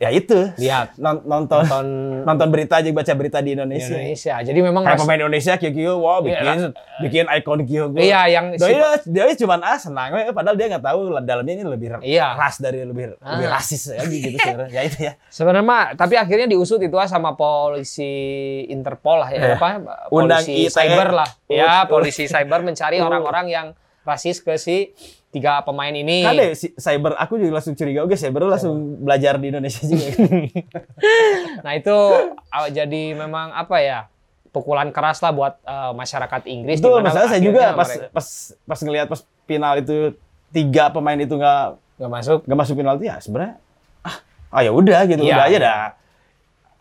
ya itu Lihat. non- nonton Nonton nonton berita aja baca berita di di Indonesia. Indonesia. Jadi memang Kayak pemain Indonesia kieu kieu wow bikin bikin ikon kieu. Iya, yang si- dia cuma ah senang we, padahal dia nggak tahu dalamnya ini lebih Iya. ras dari lebih lebih Ah. rasis lagi gitu sebenarnya. Ya itu ya. sebenarnya mah, tapi akhirnya diusut itu ah sama polisi Interpol lah ya, Eh, apa? Polisi ITE. cyber lah. Ya, polisi cyber mencari orang-orang yang rasis ke si tiga pemain ini. Kan deh si cyber aku juga langsung curiga oke cyber langsung belajar di Indonesia juga. Nah itu uh, jadi memang apa ya pukulan keras lah buat uh, masyarakat Inggris. itu masalah saya juga pas mereka pas pas ngelihat pas final itu tiga pemain itu nggak nggak masuk. nggak masuk penalti ya sebenarnya ah, ah ya udah gitu Iya. udah aja dah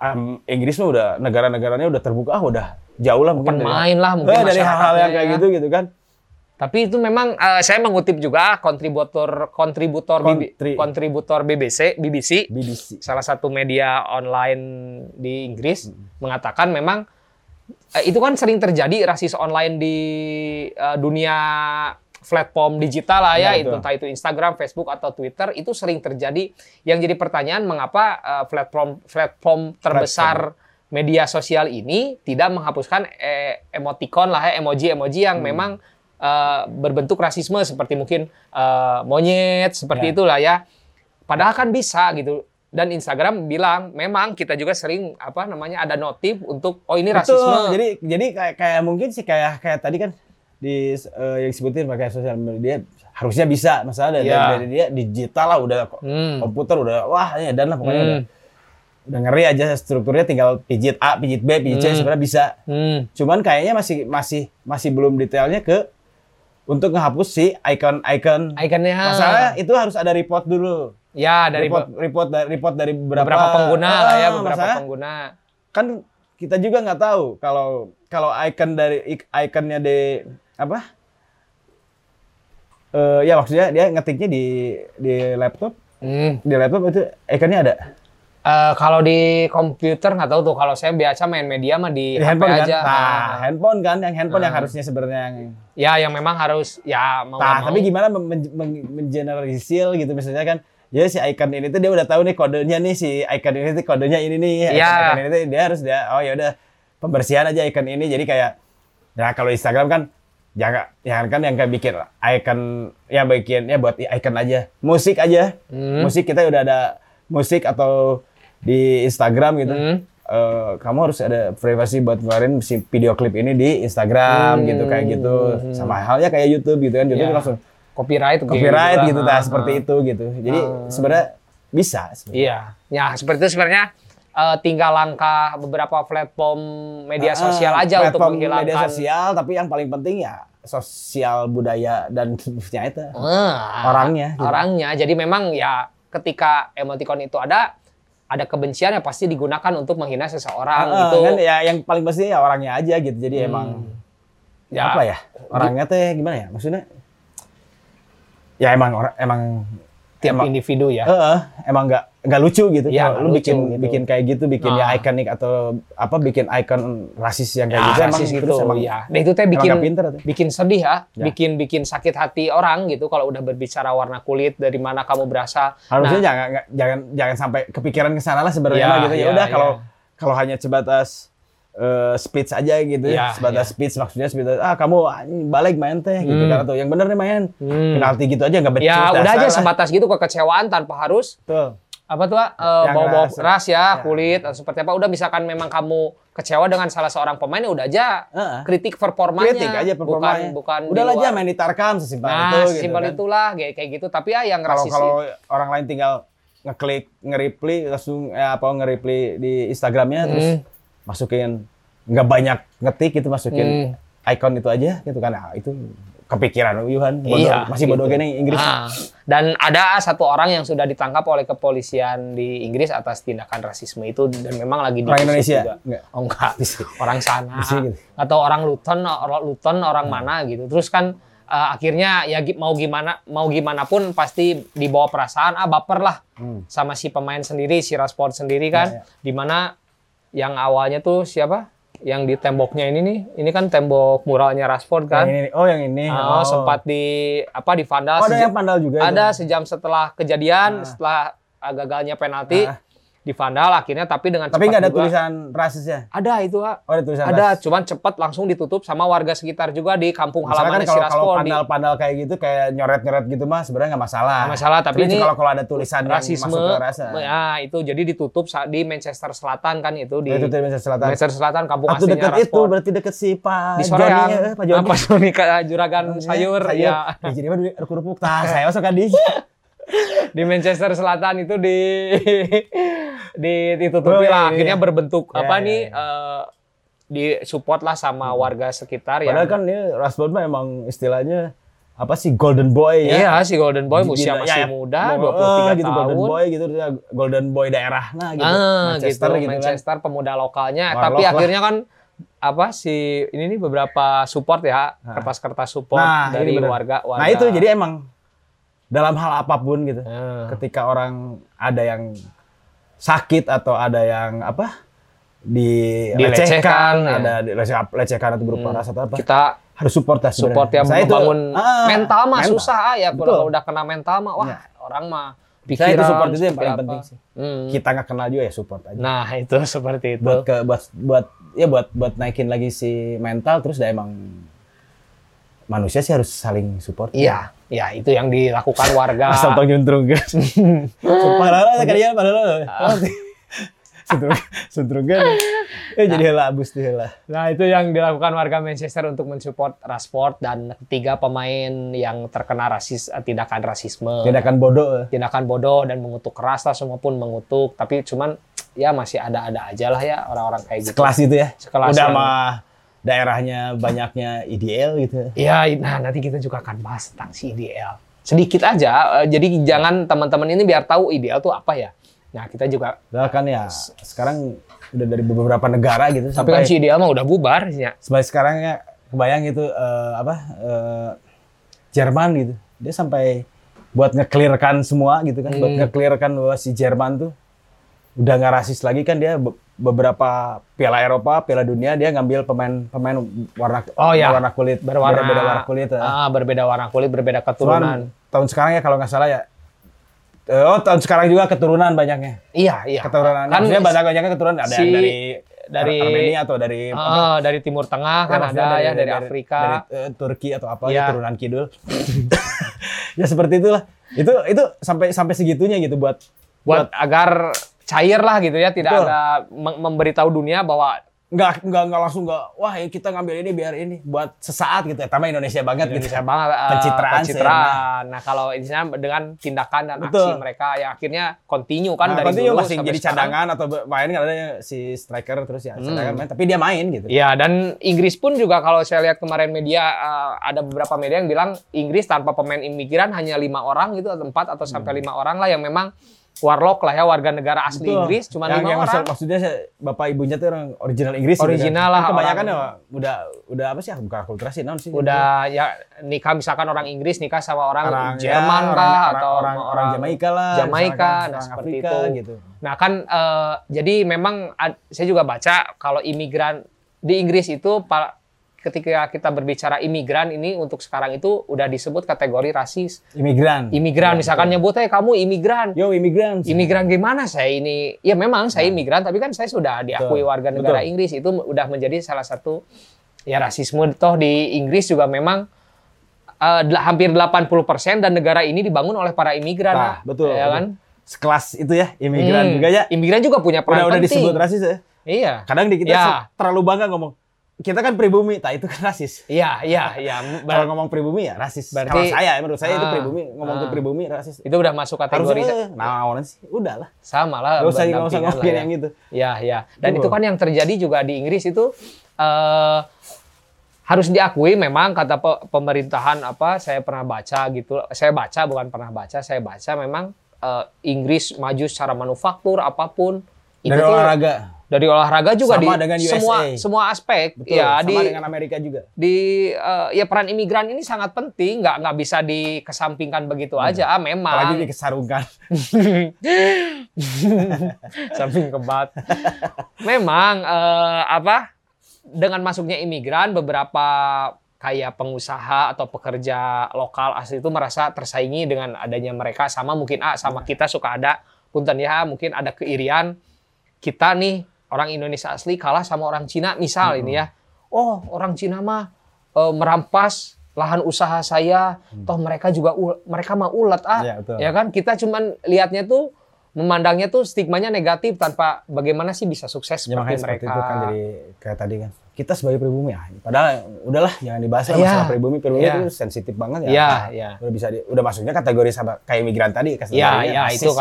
Am, Inggris mah udah negara-negaranya udah terbuka ah udah jauh lah mungkin Pemain lah mungkin dari hal-hal yang masyarakatnya kayak ya. gitu gitu kan Tapi itu memang uh, saya mengutip juga kontributor kontributor BB Kontri- kontributor BBC BBC BBC salah satu media online di Inggris Hmm. mengatakan memang eh, itu kan sering terjadi rasis online di eh, dunia platform digital lah ya, Ya, itu entah itu Instagram, Facebook atau Twitter itu sering terjadi. Yang jadi pertanyaan mengapa eh, platform platform terbesar media sosial ini tidak menghapuskan eh, emoticon lah ya, emoji-emoji yang Hmm. memang eh, berbentuk rasisme seperti mungkin eh, monyet seperti Ya. itulah ya. Padahal kan bisa gitu. Dan Instagram bilang memang kita juga sering apa namanya ada notif untuk oh ini Betul. rasisme. Jadi jadi kayak kayak mungkin sih kayak kayak tadi kan di eh, yang disebutin pakai sosial media harusnya bisa masalah dari, Iya. dari dia digital lah udah Hmm. komputer udah wah ya dan lah pokoknya Hmm. udah udah ngeri aja strukturnya tinggal pijit A, pijit B, pijit C Hmm. sebenarnya bisa. Hmm. Cuman kayaknya masih masih masih belum detailnya ke untuk ngehapus si icon-icon. Ikonnya. Masalahnya itu harus ada report dulu. Ya dari report, report dari report dari beberapa, beberapa pengguna lah ya, Ah, beberapa masalah pengguna. kan kita juga nggak tahu kalau kalau icon dari iconnya di apa Eh ya maksudnya dia ngetiknya di di laptop Hmm. di laptop itu iconnya ada Eh, kalau di komputer nggak tahu tuh. Kalau saya biasa main media mah di, di HP handphone kan aja. nah Ah. handphone kan yang handphone yang Ah. harusnya sebenarnya yang Ya yang memang harus ya mau nah mau. tapi gimana men- men- men- mengeneralisir gitu misalnya kan ya si icon ini tuh dia udah tahu nih kodenya nih si icon ini tuh kodenya ini nih Iya. icon ini tuh dia harus dia oh ya udah pembersihan aja icon ini jadi kayak ya kalau Instagram kan jangan jangan kan yang kayak bikin icon ya bikin ya buat icon aja musik aja Hmm. musik kita udah ada musik atau di Instagram gitu Hmm. Eh, kamu harus ada privasi buat ngeluarin si video klip ini di Instagram Hmm. gitu kayak gitu sama halnya kayak YouTube gitu kan YouTube Ya. langsung copyright kayak copyright gitu, lah. nah, Ah, seperti ah. itu gitu. Jadi sebenarnya bisa. sebenarnya. Iya, ya seperti itu sebenarnya eh, tinggal langkah beberapa platform media sosial Ah, aja untuk platform menghilangkan media sosial, tapi yang paling penting ya sosial budaya dan ya itu Ah, orangnya. gitu. orangnya. Jadi memang ya ketika emoticon itu ada ada kebencian yang pasti digunakan untuk menghina seseorang Ah, itu. kan ya yang paling pasti ya orangnya aja gitu. Jadi emang Ya. apa ya orangnya teh gimana ya maksudnya? Ya emang orang emang tiap emang, individu ya. Heeh, emang nggak nggak lucu gitu. Kalau lu nggak bikin lucu gitu. bikin kayak gitu, bikin ya Nah. ikonik atau apa bikin ikon rasis yang kayak Ya, gitu rasis emang gitu, terus emang ya. Nah, itu teh bikin pinter tuh. bikin sedih ya, Ya. bikin bikin sakit hati orang gitu kalau udah berbicara warna kulit dari mana kamu berasal. harusnya Nah, jangan jangan jangan sampai kepikiran ke sana lah sebenarnya mah gitu ya udah kalau iya. kalau hanya sebatas eh, speech aja gitu Iya, sebatas iya. speech maksudnya sebatas ah kamu balik main teh gitu Hmm. kan atau yang bener nih main Hmm. penalti gitu aja nggak becus ya udah aja sebatas gitu kekecewaan tanpa harus Tuh. Apa tuh ah, eh, bawa-bawa ras. ras ya, Ya. kulit atau seperti apa udah misalkan memang kamu kecewa dengan salah seorang pemain ya udah aja Heeh. kritik performanya kritik aja performanya bukan bukan udah aja main di tarkam sesimpel nah itu gitu simpel kan. itulah kayak kayak gitu tapi ya yang kalau kalau orang lain tinggal ngeklik nge-reply langsung eh, apa nge-reply di Instagramnya terus Hmm. masukin nggak banyak ngetik gitu masukin Hmm. icon itu aja gitu kan nah, itu kepikiran Yuhan bodoh, Iya, masih bodoh gitu. gini Inggris Ah, dan ada satu orang yang sudah ditangkap oleh kepolisian di Inggris atas tindakan rasisme itu dan memang lagi orang diusut Indonesia juga. Nggak. Oh enggak, orang sana gitu. atau orang Luton, orang Luton orang mana gitu. Terus kan eh, akhirnya ya mau gimana mau gimana pun pasti dibawa perasaan ah baper lah Hmm. sama si pemain sendiri, si Rashford sendiri kan. Ya, ya. Di mana yang awalnya tuh siapa? Yang di temboknya ini nih, ini kan tembok muralnya Rashford kan. Yang ini, oh yang ini Oh, sempat di apa di vandal oh, ada yang pandal juga itu. ada sejam setelah kejadian Nah. setelah uh, gagalnya penalti Nah. Di vandal akhirnya tapi dengan tapi nggak ada juga- tulisan rasisnya ada itu Wak. oh ada tulisan ada rasis. cuman cepat langsung ditutup sama warga sekitar juga di kampung halaman kan kalau kalau Rashford di pandal-pandal kayak gitu kayak nyoret-nyoret gitu mah sebenarnya nggak masalah. Nggak masalah, tapi ini kalau kalau ada tulisan rasisme yang masuk ke rasa. ya itu jadi ditutup di Manchester Selatan kan itu di itu dari Manchester Selatan. Manchester Selatan kampung Atau aslinya dekat itu berarti deket si Pak di Joni, Soreang eh, Pak Joni. apa Joni juragan sayur, ya Ya, jadi mah kerupuk tah saya masuk kan di. di Manchester Selatan itu di di ditutupi Oh, iya, lah iya, akhirnya iya. berbentuk Iya, apa iya, nih iya. eh, di support lah sama warga sekitar ya. Padahal kan ini Rashford mah emang istilahnya apa sih golden boy ya. Iya si Golden Boy usia Gila, masih ya, muda mau- 23 eh, gitu, tahun. golden boy gitu golden boy daerah nah gitu. ah, Manchester gitu, gitu, kan. Manchester pemuda lokalnya. Warlock Tapi lah. akhirnya kan apa si ini nih beberapa support ya kertas-kertas support Nah, dari warga warga. Nah, itu jadi emang dalam hal apa pun gitu. Ah. Ketika orang ada yang sakit atau ada yang apa? Dilecehkan, ya. ada dilecehkan, lecehkan atau berupa rasa atau apa. kita harus support lah support ya Saya itu- membangun ah, mental mah mental. susah ah, ya kalau udah kena mental mah wah Ya. orang mah Saya pikiran itu support itu yang paling apa. penting sih. Hmm. Kita nggak kenal juga ya support aja. Nah, itu seperti itu. buat ke buat buat ya buat buat naikin lagi si mental terus dah emang manusia sih harus saling support. Iya, ya itu yang dilakukan warga. Asal tong juntrung kan. Padahal kalian padahal. Ah. Kan. Eh jadi heula abus tuh heula. Nah, itu yang dilakukan warga Manchester untuk mensupport Rashford dan ketiga pemain yang terkena rasis eh, tindakan rasisme. Tindakan bodoh. tindakan bodoh dan mengutuk keras lah semua pun mengutuk tapi cuman ya masih ada-ada aja lah ya orang-orang kayak gitu. Sekelas itu ya. Sekelas Udah yang- mah daerahnya banyaknya IDL gitu. Ya, nah nanti kita juga akan bahas tentang si IDL. Sedikit aja, eh, jadi jangan teman-teman ini biar tahu IDL tuh apa ya. Nah, kita juga, Udah kan ya sekarang udah dari beberapa negara gitu tapi kan si IDL mah udah bubar ya. sampai sekarang ya kebayang gitu eh, apa eh, Jerman gitu dia sampai buat ngeklirkan semua gitu kan buat Hmm. ngeklirkan bahwa si Jerman tuh udah nggak rasis lagi kan dia be- beberapa Piala Eropa Piala Dunia dia ngambil pemain-pemain warna Oh, ya. warna kulit Berwarna beda warna kulit ya. Ah, berbeda warna kulit, berbeda Cuman keturunan. tahun sekarang ya kalau nggak salah ya eh, oh tahun sekarang juga keturunan banyaknya Iya, iya. keturunan Kan maksudnya banyak banyaknya keturunan ada si- yang dari dari- Armenia atau dari Ah, dari Timur Tengah kan Ya, maksudnya ada ya, dari, Afrika. dari eh, Turki atau apa Ya. ya turunan kidul. ya seperti itulah. Itu itu sampai sampai segitunya gitu buat buat agar cair lah gitu ya, tidak Betul. ada mem- memberitahu dunia bahwa nggak nggak nggak langsung nggak wah ya kita ngambil ini biar ini buat sesaat gitu ya. Tambah Indonesia banget Indonesia gitu. banget eh, Pencitraan pencitraan. Nah, kalau ini dengan tindakan dan aksi Betul. mereka yang akhirnya continue kan Nah, dari continue dulu masih jadi sekarang. cadangan atau main kan ada si striker terus ya Hmm. cadangan main tapi dia main gitu. Iya, dan Inggris pun juga kalau saya lihat kemarin media eh, ada beberapa media yang bilang Inggris tanpa pemain imigran hanya lima orang gitu atau empat atau sampai lima orang lah yang memang warlock lah ya warga negara asli. Betul. Inggris cuma yang, lima yang orang. maksud- maksudnya bapak ibunya tuh orang original Inggris gitu kan. Original lah, Kebanyakan orang- ya udah udah apa sih bukan akulturasi naon sih. Udah ya nikah misalkan orang Inggris nikah sama orang, orang Jerman ya, kah orang, atau orang, orang, Jamaika lah, Jamaika, nah orang seperti Afrika, itu. gitu. Nah kan eh, jadi memang ad- saya juga baca kalau imigran di Inggris itu ketika kita berbicara imigran ini untuk sekarang itu udah disebut kategori rasis. Imigran. Imigran Ya, misalkan nyebut eh kamu imigran. Yo imigran. Imigran gimana saya ini? Ya memang saya imigran tapi kan saya sudah diakui Betul. warga negara Betul. Inggris itu udah menjadi salah satu ya rasisme toh di Inggris juga memang del- hampir 80% dan negara ini dibangun oleh para imigran. Nah, betul. Ya betul. kan? Sekelas itu ya, imigran Hmm. juga ya. Imigran juga punya peran Udah udah penting. disebut rasis ya. Iya. Kadang di kita Ya. terlalu bangga ngomong. Kita kan pribumi, tak itu kan rasis. Iya, iya, iya. Kalau ngomong pribumi ya rasis. Berarti- Kalau saya, menurut saya itu Ah. pribumi, ngomong ke Ah. pribumi rasis. itu udah masuk kategori Harusnya, nah, orang sih, udah lah. sama lah. Gak usah, gak usah ngomongin ya. yang gitu. Ya, ya. Dan itu kan yang terjadi juga di Inggris itu eh harus diakui memang kata pe- pemerintahan apa saya pernah baca gitu. Saya baca bukan pernah baca, saya baca memang eh, Inggris maju secara manufaktur apa pun itu Dari tuh olahraga. Dari olahraga juga Sama di dengan semua USA. semua aspek Betul, ya sama di dengan Amerika juga. di eh, ya peran imigran ini sangat penting nggak nggak bisa dikesampingkan begitu aja ah, memang Apalagi dikesarungkan. samping kebat. Memang eh, apa dengan masuknya imigran beberapa kayak pengusaha atau pekerja lokal asli itu merasa tersaingi dengan adanya mereka sama mungkin ah sama kita suka ada punten ya mungkin ada keirian kita nih orang Indonesia asli kalah sama orang Cina misal ini ya. Oh, orang Cina mah eh, merampas lahan usaha saya, toh mereka juga mereka mah ulet ah. Betul. ya kan kita cuman lihatnya tuh memandangnya tuh stigmanya negatif tanpa bagaimana sih bisa sukses Ya seperti mereka. seperti itu kan jadi kayak tadi kan. Kita sebagai pribumi ya, padahal udahlah jangan dibahas lah Iya. masalah pribumi. Pribumi Iya. itu sensitif banget ya. Iya, iya. Udah bisa di, udah masuknya kategori sama kayak migran tadi kasih Ya, tadinya ya rasis itu sih.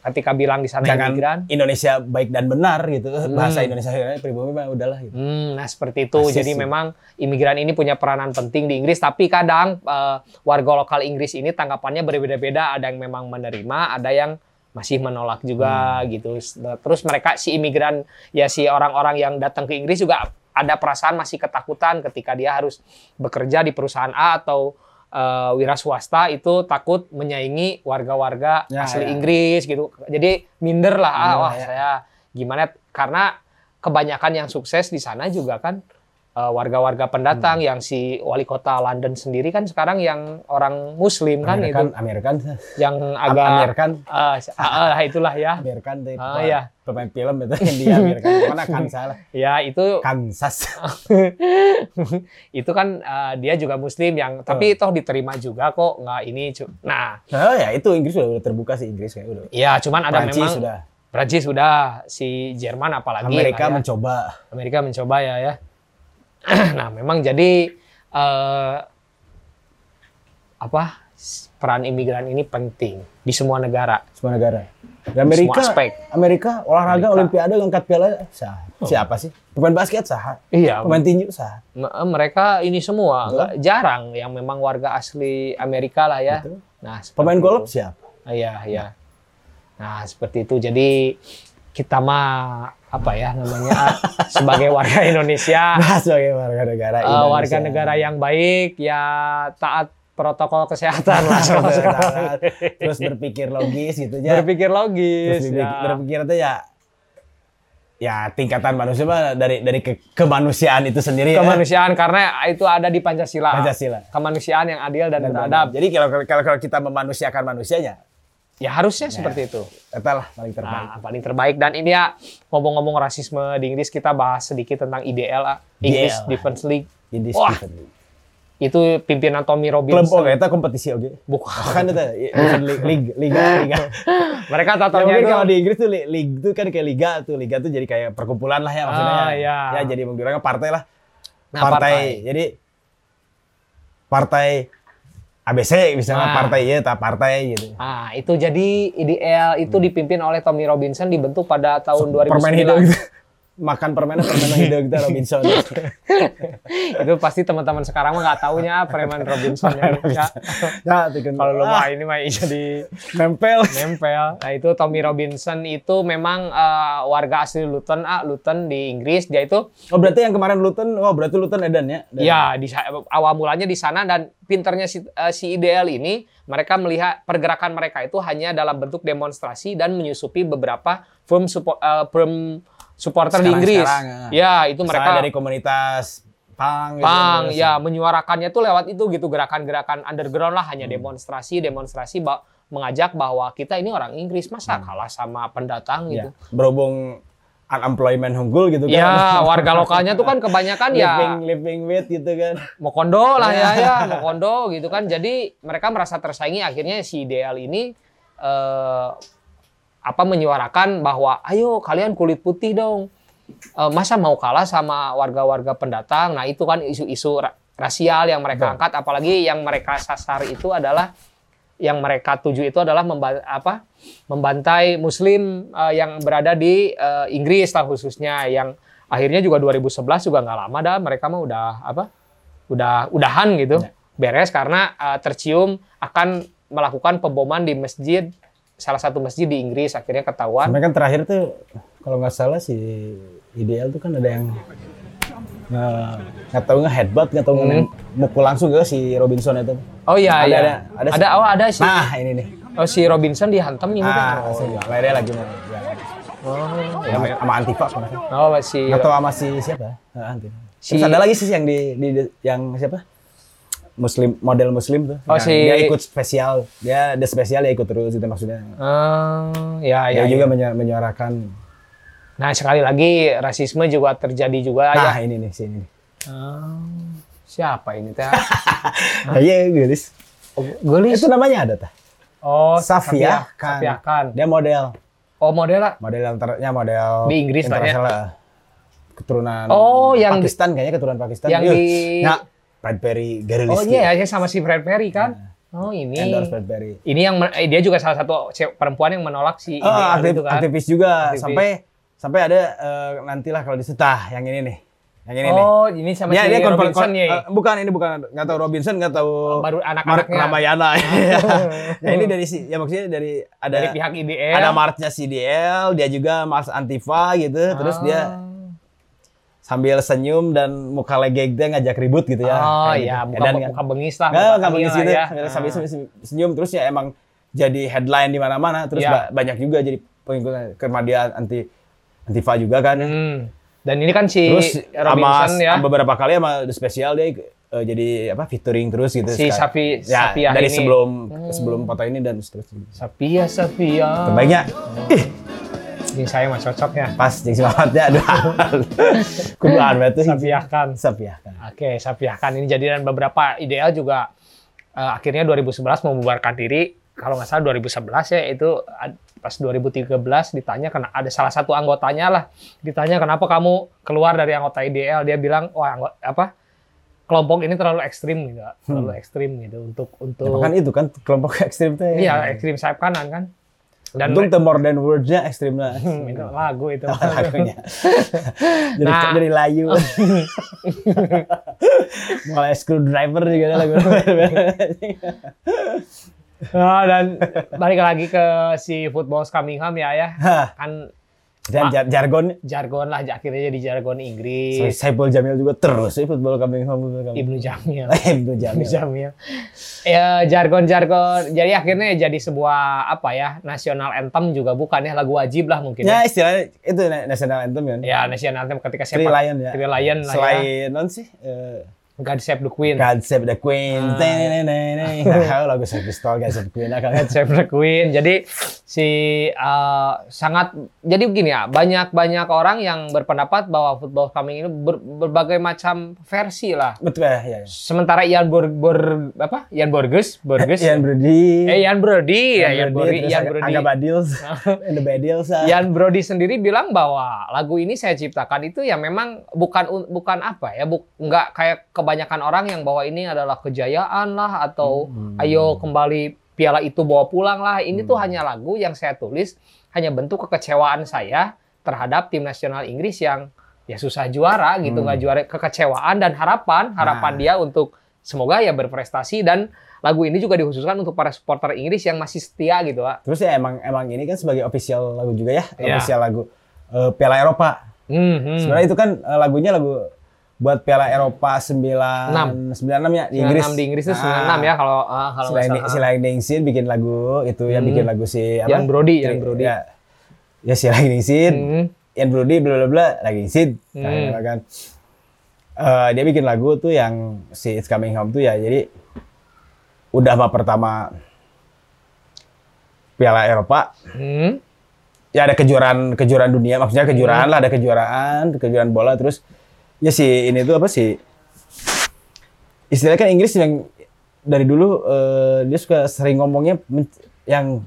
ketika, bilang di sana jangan imigran. Indonesia baik dan benar gitu. Bahasa Indonesia pribumi mah udahlah gitu. Hmm, nah seperti itu. Rasis Jadi sih. memang imigran ini punya peranan penting di Inggris. Tapi kadang eh, warga lokal Inggris ini tanggapannya berbeda-beda. Ada yang memang menerima, ada yang masih menolak juga Hmm. gitu. Terus mereka si imigran ya si orang-orang yang datang ke Inggris juga ada perasaan masih ketakutan ketika dia harus bekerja di perusahaan A atau eh, wira swasta itu takut menyaingi warga-warga Ya, asli ya. Inggris gitu. Jadi minder lah, ah, Minder, wah ya. saya gimana karena kebanyakan yang sukses di sana juga kan eh, warga-warga pendatang Hmm. yang si wali kota London sendiri kan sekarang yang orang Muslim kan Amerikan, itu Amerikan, yang agak Amerikan, ah, ah, itulah ya. Amerikan. Ah, iya. Pemain film itu India, Amerikan. Mana Kansas lah. Ya itu Kansas. itu kan eh, dia juga Muslim yang tapi toh diterima juga kok nggak ini. Nah, Nah, ya itu Inggris udah, udah terbuka sih Inggris kayak udah. ya cuman ada Prancis memang sudah. Prancis sudah si Jerman apalagi Amerika ya. mencoba. Amerika mencoba ya ya. nah, memang jadi eh, apa peran imigran ini penting di semua negara. semua negara. Di Amerika, Semua aspek. Amerika olahraga Amerika. Olimpiade ngangkat piala sah. Siapa sih? Pemain basket sah. Iya, Pemain tinju sah. m- mereka ini semua nggak jarang yang memang warga asli Amerika lah ya. Betul. Nah, Pemain itu. golf siapa? Ah, Iya, iya. Nah, seperti itu. Jadi kita mah apa ya namanya sebagai warga Indonesia, Nah, sebagai warga negara eh, Indonesia. warga negara yang baik, ya taat protokol kesehatan lah sekarang. terus berpikir logis gitu ya. Berpikir logis. terus berpikir, ya. berpikir itu ya ya tingkatan manusia mah dari dari ke, kemanusiaan itu sendiri ya. Kemanusiaan karena itu ada di Pancasila. Pancasila. Kemanusiaan yang adil dan, Dan beradab. Jadi kalau, kalau kalau kita memanusiakan manusianya, Ya harusnya seperti itu. itu lah paling terbaik. Nah, paling terbaik dan ini ya ngomong-ngomong rasisme di Inggris kita bahas sedikit tentang IDL. English IDL. Defense League. Wah. Itu pimpinan Tommy Klub Robinson. oh eta kompetisi oke. Bukan. Kan itu liga liga liga. liga. Mereka Ya, tatonya mungkin itu kalau di Inggris tuh li- liga tuh kan kayak liga tuh liga tuh jadi kayak perkumpulan lah ya maksudnya. Ah, iya. Ya jadi menggunakan partai lah. Nah, partai. partai. Jadi partai ABC misalnya Ah. partai ya tak partai gitu. Ah, itu jadi IDL itu dipimpin oleh Tommy Robinson dibentuk pada tahun 2009. Permen hidung gitu. Makan permen permen hidung gitu Robinson. itu pasti teman-teman sekarang mah nggak taunya Preman Robinson ya. Ya. Kalau Ah, mah ini mah jadi nempel. nempel. Nah, itu Tommy Robinson itu memang eh, warga asli Luton, ah, Luton di Inggris. Dia itu Oh berarti yang kemarin Luton, oh berarti Luton Edan ya? Dan- Ya, di awal mulanya di sana dan pinternya si, eh, si IDL ini mereka melihat pergerakan mereka itu hanya dalam bentuk demonstrasi dan menyusupi beberapa firm support, eh, firm supporter di Sekarang- Inggris. sekarang, ya, itu Misalnya mereka dari komunitas pang gitu. Pang, terus- ya menyuarakannya tuh lewat itu gitu gerakan-gerakan underground lah Hmm. hanya demonstrasi demonstrasi ba- mengajak bahwa kita ini orang Inggris masa Hmm. kalah sama pendatang Ya, gitu. berhubung unemployment unggul gitu kan. Ya, warga lokalnya tuh kan kebanyakan ya living living with gitu kan. mau kondo lah ya ya mau kondo gitu kan jadi mereka merasa tersaingi akhirnya si ideal ini eh, apa menyuarakan bahwa ayo kalian kulit putih dong. Eh, masa mau kalah sama warga-warga pendatang? Nah itu kan isu-isu ra- rasial yang mereka angkat. Apalagi yang mereka sasar itu adalah yang mereka tuju itu adalah memba- apa membantai muslim eh, yang berada di eh, Inggris lah khususnya yang akhirnya juga 2011 juga nggak lama dah mereka mah udah apa udah udahan gitu. Ya. beres karena eh, tercium akan melakukan pemboman di masjid salah satu masjid di Inggris akhirnya ketahuan Sampai kan terakhir tuh kalau nggak salah si ideal tuh kan ada yang nggak tahu nggak headbutt nggak tahu Hmm. mukul langsung ke si Robinson itu. oh iya Ada, iya ada, ada. ada oh ada si Nah ini nih. oh, si Robinson dihantam ini kan Ah, oh, oh, iya. lagi mau. Ya, oh, sama, sama Antifa salah. oh si Nggak tahu sama si siapa? Ah, Antifa. Si- Terus ada lagi sih yang di, di, di- yang siapa? Muslim model Muslim tuh. Oh, Yang si- dia ikut spesial. Dia ada spesial dia ikut terus itu maksudnya. Eh, ya Dia ya juga ya. menyu- menyuarakan. nah sekali lagi rasisme juga terjadi juga Nah ya ini nih si ini. Eh, siapa ini teh Iya guys. gelis Itu namanya ada tah. oh Safia Khan. Safia Khan Dia model. oh model lah Model yang ternya model Di Inggris lah ya? internasional. Keturunan Oh, yang Pakistan kayaknya keturunan Pakistan. yang Yuh, di- Ya, Bradbury Girlish. oh iya ya sama si Fred Perry kan oh ini Endorse Bradbury. ini yang eh, dia juga salah satu perempuan yang menolak si Oh, ideal aktif, itu kan aktivis juga Aktivis. sampai sampai ada eh, nantilah kalau disetah yang ini nih. Yang ini nih. oh ini sama Ya, si konver- Robinson ya eh, bukan ini bukan nggak tahu Robinson nggak tahu baru Mark anak-anaknya Ramayana. ya ini dari si ya maksudnya dari ada dari pihak IDL ada marchnya CDL, dia juga march Antifa gitu, terus dia Ah. Sambil senyum dan muka legeg dia ngajak ribut gitu ya. oh iya gitu. muka, kan. muka bengis lah Nggak, muka lah gitu. ya. Sambil Ah. senyum, senyum terus ya emang jadi headline di mana-mana terus Ya. ba- banyak juga jadi pengikut karena dia anti Antifa juga kan. Hmm. Dan ini kan si Terus sama Robinson ya. sama beberapa kali sama The Special dia eh, jadi apa featuring terus gitu. Si. Safi ya, Safiah dari ini. Hmm. sebelum sebelum foto ini dan seterusnya. Sapia Sapia. Terbaiknya ih Ini saya mah cocok ya. pas jeung semangatnya aduh. Kuduan berarti Sapiahkan. Sapiahkan. Oke, Sapiahkan ini jadi dan beberapa ideal juga eh, akhirnya 2011 membubarkan diri. Kalau nggak salah 2011 ya itu pas 2013 ditanya kena ada salah satu anggotanya lah ditanya kenapa kamu keluar dari anggota IDL dia bilang wah anggota, apa kelompok ini terlalu ekstrim gitu terlalu ekstrim gitu untuk untuk Ya, kan itu kan kelompok ekstrim teh. iya ekstrim sayap kanan kan dan Untung the more than words-nya ekstrim lah. Hmm, itu lagu itu lagunya. jadi Nah. jadi layu. Mulai screwdriver juga ada lagu. Nah, dan balik lagi ke si football coming home ya ya kan Dan jar- jargon jargon lah akhirnya jadi jargon Inggris Saiful Jamil juga terus sih football coming home. football coming Ibnu Jamil. Ibnu Ibnu Jamil. Jamil ya jargon-jargon jadi akhirnya jadi sebuah apa ya national anthem juga bukan ya lagu wajib lah mungkin Ya ya, istilahnya itu na- national anthem kan. ya national anthem ketika sepak Lion ya. Lion lah ya Selain non sih eh, God Save the Queen God Save the Queen. Ah. Teneneneneng. Nah, lagu Sex Pistol God Save the Queen akan God Save the Queen. Jadi si uh, sangat jadi begini ya, banyak-banyak orang yang berpendapat bahwa football coming ini ber- berbagai macam versi lah. betul ya. ya. Sementara Ian Bor, Bor- apa? Ian Borges, Borges. Ian Brody. Eh Ian Brody, ya Ian Brody, Ian Brody. Aga Badils. And the Badils. ah. Ian Brody sendiri bilang bahwa lagu ini saya ciptakan itu ya memang bukan bukan apa ya, bu, nggak kayak kebanyakan orang yang bahwa ini adalah kejayaan lah atau Hmm. ayo kembali piala itu bawa pulang lah. Ini tuh hanya lagu yang saya tulis hanya bentuk kekecewaan saya terhadap tim nasional Inggris yang ya susah juara gitu nggak juara kekecewaan dan harapan harapan Hmm. Nah. dia untuk semoga ya berprestasi dan lagu ini juga dikhususkan untuk para supporter Inggris yang masih setia gitu Pak. Terus ya emang emang ini kan sebagai official lagu juga ya, Iya. official lagu eh, Piala Eropa. Hmm, hmm. Sebenarnya itu kan eh, lagunya lagu buat Piala Eropa 9 Enam. 96 ya di Inggris. 96 di Inggris itu Ah. 96 ya kalau ah, kalau Si salah. si Lain Dengsin bikin lagu itu ya Hmm. bikin lagu si apa? Ian Brody, Ian Brody. Ya, ya si Lain Dengsin, Hmm. Brody bla bla bla lagi Sid. Hmm. kan. Eh, dia bikin lagu tuh yang si It's Coming Home tuh ya jadi udah mah pertama Piala Eropa Hmm. ya ada kejuaraan kejuaraan dunia maksudnya kejuaraan lah ada kejuaraan kejuaraan bola terus ya si ini tuh apa sih? Istilahnya kan Inggris yang dari dulu eh, dia suka sering ngomongnya yang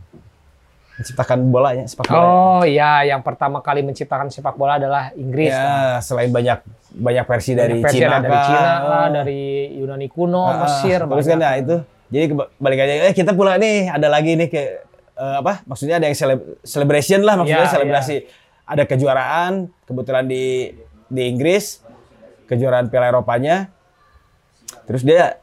menciptakan bolanya sepak bola. Oh iya, yang pertama kali menciptakan sepak bola adalah Inggris. ya selain banyak banyak versi Banyak dari versi Cina dari kah? Cina lah, dari Yunani kuno, Ah, Mesir, banyak. kan? Ya itu. Jadi balik aja eh kita pula nih ada lagi nih ke eh, apa? Maksudnya ada yang celeb- celebration lah maksudnya Ya, selebrasi. ada kejuaraan kebetulan di di Inggris kejuaraan Piala Eropanya terus dia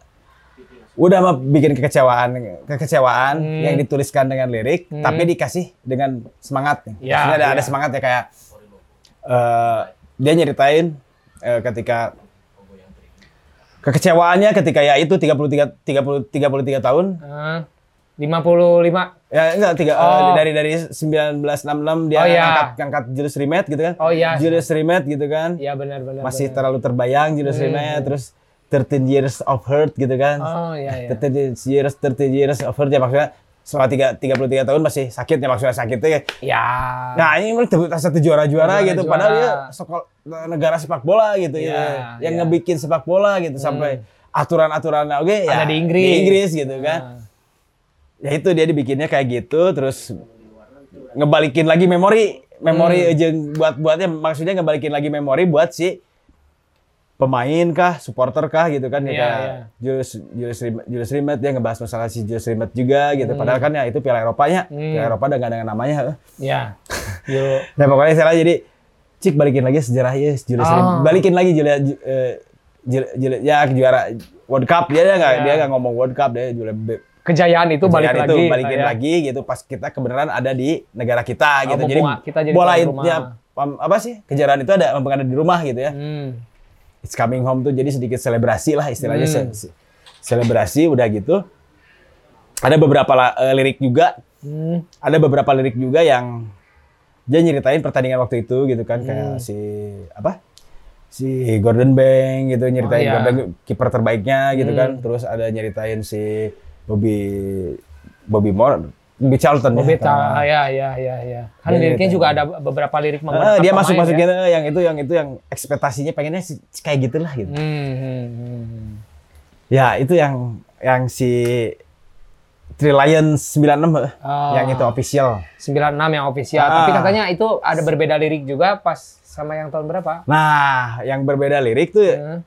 udah mah bikin kekecewaan kekecewaan Hmm. yang dituliskan dengan lirik Hmm. tapi dikasih dengan semangat. Ya, Maksudnya ada, ya. ada semangat ya kayak eh, dia nyeritain eh, ketika kekecewaannya ketika ya itu 33 30 33 tahun Ah, 55. ya enggak tiga eh, Oh. dari dari 1966 dia Oh, iya. ngangkat ngangkat Julius Rimet gitu kan. Oh, iya. Julius Rimet gitu kan. Iya benar benar. Masih benar. terlalu terbayang Julius Hmm. Rimet terus 13 years of hurt gitu kan. Oh iya iya. 13 years 13 years of hurt ya maksudnya selama tiga, 33 tahun masih sakit ya maksudnya sakitnya ya. Ya. Nah ini memang debut satu juara-juara gitu Juara-juara. padahal dia sekol- negara sepak bola gitu Iya, ya. Yang iya. ngebikin sepak bola gitu sampai aturan-aturannya oke ya Ada di Inggris. Di Inggris gitu kan. Nah. Ya itu dia dibikinnya kayak gitu terus ngebalikin lagi memori memori Hmm. aja buat buatnya maksudnya ngebalikin lagi memori buat si pemain kah, supporter kah gitu kan ya Iya, kayak iya. Julius Julius Rimet, Julius Rimet dia ngebahas masalah si Julius Rimet juga gitu. Padahal kan ya itu Piala Eropanya, Hmm. Piala Eropa nggak ada namanya. Ya. Yuk. Nah pokoknya saya jadi cik balikin lagi sejarah ya Julius Oh. Rimet. Balikin lagi Julius eh, Jul- Jul- ya juara World Cup dia nggak Ya. dia nggak ngomong World Cup dia Julius Kejayaan itu balik Kejayaan lagi. itu balikin ya. lagi gitu pas kita kebenaran ada di negara kita Oh, gitu. Jadi, kita jadi bola itu apa sih kejuaraan itu ada mumpung ada di rumah gitu ya. Hmm. It's coming home tuh jadi sedikit selebrasi lah istilahnya Hmm. se- se- selebrasi udah gitu. Ada beberapa eh, lirik juga, Hmm. ada beberapa lirik juga yang dia nyeritain pertandingan waktu itu gitu kan kayak Hmm. si apa si Gordon Bank gitu nyeritain Oh, iya. Kiper terbaiknya gitu Hmm. kan terus ada nyeritain si Bobby Bobby Moore Bobby Charlton Oh, ya. beta, Nah, ya, ya, ya, ya. Kan Dia liriknya nyeritain. juga ada beberapa lirik ah, mengenai dia masuk masukin eh, yang itu yang itu yang ekspektasinya pengennya kayak gitulah gitu. Hmm, hmm, hmm. Ya, itu yang yang si Three Lions 96 eh, Oh. yang itu official. 96 yang official. Ah. Tapi katanya itu ada berbeda lirik juga pas sama yang tahun berapa? Nah, yang berbeda lirik tuh Hmm.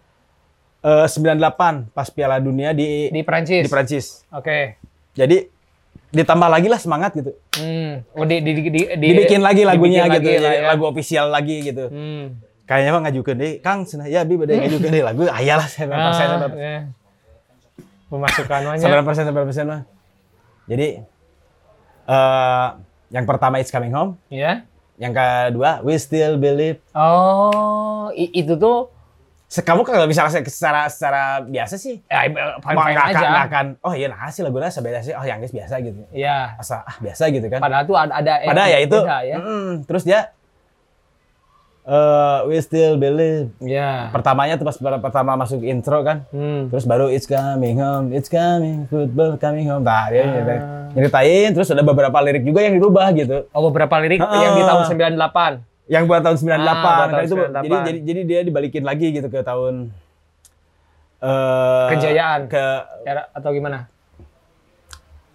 Eh, 98 pas Piala Dunia di Di Prancis. di Prancis. Oke. Jadi ditambah lagi lah semangat gitu. Hmm. Oh, di, di, di, di, di- Dibikin lagi lagunya dibikin gitu, lagi ya. lagu official lagi gitu. Hmm. Kayaknya mah ngajukeun deh, Kang, cenah ya bi bade ngajukeun deh lagu. Ayalah saya Ah, persen ya. Pemasukan banyak. Seberapa persen, seberapa persen mah. Jadi eh yang pertama It's Coming Home, Ya. yang kedua We Still Believe. Oh, itu tuh Kamu kalau bisa rasa secara secara biasa sih, ya, Wah, fine-fine nggak aja. akan, akan, oh iya nah sih lagunya sebeda sih, oh yang guys biasa gitu. Ya. Asa ah biasa gitu kan. Padahal tuh ada ada Padahal ya itu, beda ya. mm, terus dia eh We Still Believe. Ya. Pertamanya tuh pas per- pertama masuk intro kan, Hmm. terus baru It's Coming Home, It's Coming, Football Coming Home. Nah, dia Ah. nyeritain, terus ada beberapa lirik juga yang dirubah gitu. Oh, beberapa lirik Ah. yang di tahun 98. Yang buat tahun 98 Ah, buat kan tahun itu 98. jadi jadi jadi dia dibalikin lagi gitu ke tahun eh Kejayaan. ke Ya, atau gimana?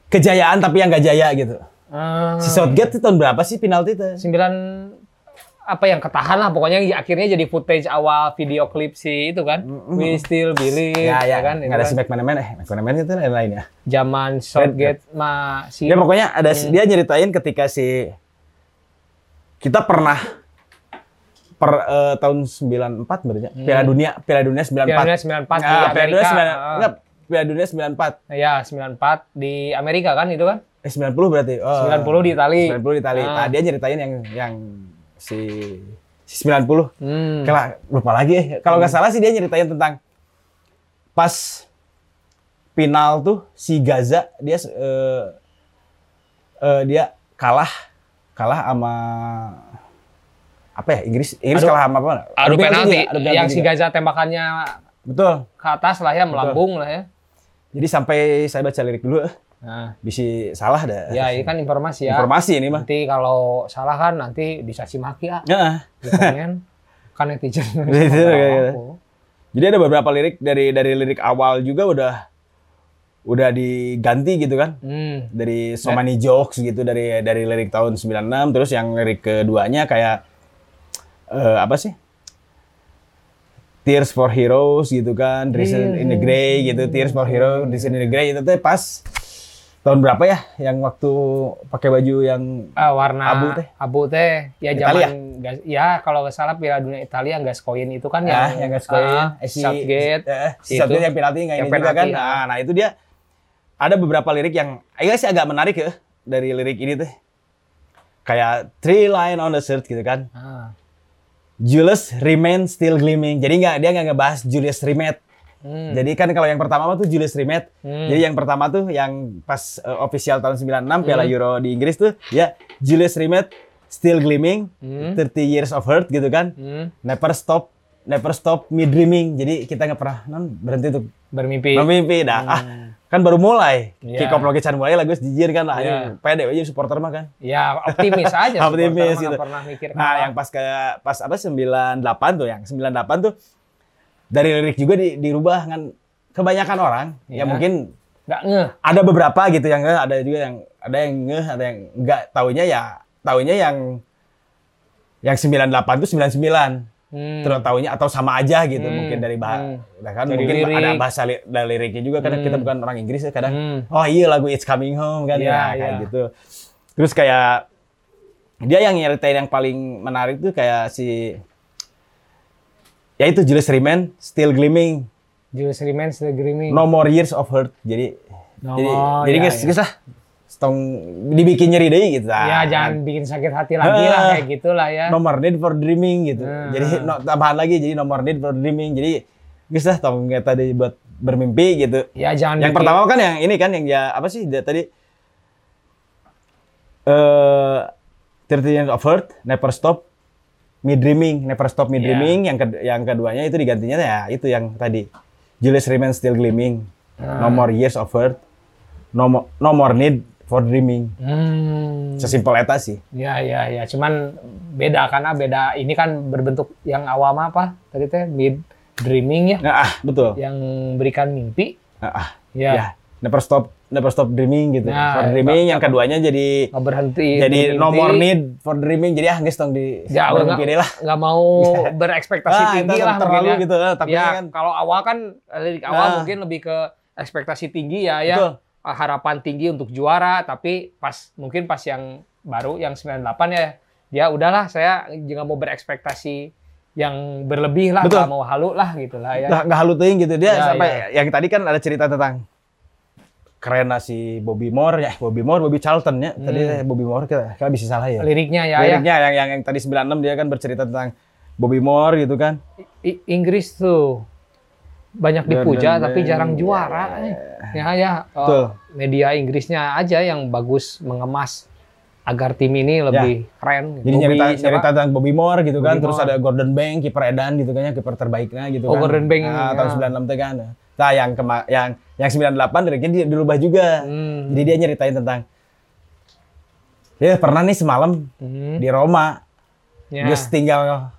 kejayaan tapi yang gak jaya gitu. Ah. Si Southgate itu tahun berapa sih penalti itu? sembilan apa yang ketahan lah pokoknya akhirnya jadi footage awal video klip si itu kan We Still Believe Ya, ya, kan nggak ada kan. si McManaman, eh McManaman itu lain lain ya. zaman Southgate ma si Ya pokoknya ada Hmm. dia nyeritain ketika si kita pernah per eh, tahun 94 berarti ya? Piala Dunia, Piala Dunia 94. Hmm. Piala Dunia 94 di Nah, Piala Dunia Amerika. 9 Ah. enggak, Piala Dunia 94. ya 94 di Amerika kan itu kan Eh 90 berarti. Oh. 90 di Itali 90 di Itali. Ah. Nah, dia nyeritain yang yang si si 90. hmm. Kalau lupa lagi eh. Kalau nggak salah sih dia nyeritain tentang pas final tuh si Gaza dia eh, eh, dia kalah kalah sama apa ya Inggris Inggris Adu- kalah sama apa? adu penalti juga, adu penalti yang si. Gaza tembakannya Betul. ke atas lah ya melambung lah ya Jadi sampai saya baca lirik dulu nah bisa salah dah. ya ini kan informasi ya Informasi ini mah. nanti kalau salah kan nanti dicaci maki ya Heeh. di komen kan netizen Netizen gitu. Jadi ada beberapa lirik dari dari lirik awal juga udah udah diganti gitu kan. hmm. Dari so many jokes gitu dari dari lirik tahun 96 terus yang lirik keduanya kayak eh, apa sih? Tears for Heroes gitu kan, Reason in the Grey gitu, Tears for Heroes, Reason in the Grey itu tuh pas tahun berapa ya yang waktu pakai baju yang Ah, warna Abu teh. abu teh ya Italia? zaman gas- ya kalau nggak salah Piala Dunia Italia Gascoigne itu kan ya, yang yang gak suka ah, eh, si Southgate eh, si itu. Southgate yang penalti nggak Yang ini juga kan. penalti, Nah, nah itu dia ada beberapa lirik yang agak sih agak menarik ya dari lirik ini tuh. Kayak three line on the shirt gitu kan. Ah. Julius remain still gleaming. Jadi nggak dia nggak ngebahas Julius Rimet. Hmm. Jadi kan kalau yang pertama tuh Julius Rimet. Hmm. Jadi yang pertama tuh yang pas uh, official tahun 96 Piala Hmm. Euro di Inggris tuh ya Julius Rimet still gleaming. Hmm. 30 years of hurt gitu kan. Hmm. Never stop never stop me dreaming. Jadi kita nggak pernah non berhenti untuk bermimpi Memimpi dah. Ah, kan baru mulai. Iya. Kick off Logican mulai lagu jijir kan lah. Iya. Ini Pede aja supporter mah kan. ya optimis aja Optimis gitu. nggak pernah mikir Nah, yang pas ke pas apa 98 tuh yang 98 tuh dari lirik juga di, dirubah kan kebanyakan orang Iya. ya mungkin nggak ngeh ada beberapa gitu yang ngeh, ada juga yang ada yang ngeh, ada yang enggak taunya ya taunya yang yang 98 tuh 99. Hmm. Terus taunya atau sama aja gitu Hmm. mungkin dari bahasa Hmm. kan Dari mungkin lirik. ada bahasa li, dari liriknya juga kadang kita Hmm. bukan orang Inggris ya kadang Hmm. oh iya lagu It's Coming Home kan Iya, ya kayak iya. gitu. Terus kayak dia yang nyeritain yang paling menarik tuh kayak si ya itu Julius Riemann Still Gleaming Julius Riemann still dreaming No More Years of Hurt. Jadi No, jadi oh, jadi iya, guys, iya. guys lah stong dibikin nyeri deh gitu. ya Ah, jangan bikin sakit hati lagi Ah. lah kayak gitulah ya No more need for dreaming gitu. Hmm. Jadi no, tambahan lagi jadi no more need for dreaming. Jadi guys lah tong kayak tadi buat bermimpi gitu. ya jangan Yang bikin- pertama kan yang ini kan yang dia apa sih dia tadi eh 13 Years of Hurt, Never Stop Me Dreaming, Never Stop Me Iya. Dreaming. Yang ke- yang keduanya itu digantinya ya itu yang tadi. Julius Remain Still Gleaming, Ah. No More Years of Hurt, No, Mo- no More Need for Dreaming. Hmm. Sesimpel eta sih. Ya, ya, ya. Cuman beda karena beda. Ini kan berbentuk yang awal mah apa? Tadi teh mid dreaming ya, Nah, ah, betul. yang berikan mimpi. Nah, ah, Ya. ya. Never Stop Never Stop Dreaming gitu. Nah, for Dreaming yang keduanya jadi Nggak berhenti. jadi bermimpi. No More Need for Dreaming. Jadi ah tong di Ya, mimpi deui lah. nggak mau berekspektasi Ah, tinggi lah terlalu ya. gitu, eh, takutnya ya, kan. kalau awal kan lirik awal Nah. mungkin lebih ke ekspektasi tinggi ya ya. Betul. Harapan tinggi untuk juara tapi pas mungkin pas yang baru yang 98 ya dia udahlah saya juga mau berekspektasi yang berlebih lah Betul. mau halu lah gitu lah ya. Nggak, halu teuing gitu dia Ya, sampai ya. yang tadi kan ada cerita tentang keren si Bobby Moore ya Bobby Moore Bobby Charlton ya tadi Hmm. Bobby Moore kita, kita bisa salah ya Liriknya ya ya. liriknya yang, yang yang tadi 96 dia kan bercerita tentang Bobby Moore gitu kan I- Inggris tuh banyak Dan- dipuja dan- tapi dan- jarang juara. eh. Ya ya. oh, Betul. media Inggrisnya aja yang bagus mengemas agar tim ini lebih keren. Ya. jadi Bobby siapa? nyerita tentang Bobby Moore gitu kan Bobby terus Moore. ada Gordon Banks kiper Edan gitu kan ya kiper terbaiknya gitu Oh, kan Gordon Banks, nah, ya. tahun 96 teh kan nah yang kema yang yang 98 liriknya dia dirubah juga Hmm. jadi dia nyeritain tentang dia pernah nih semalam Hmm. di Roma Ya. dia tinggal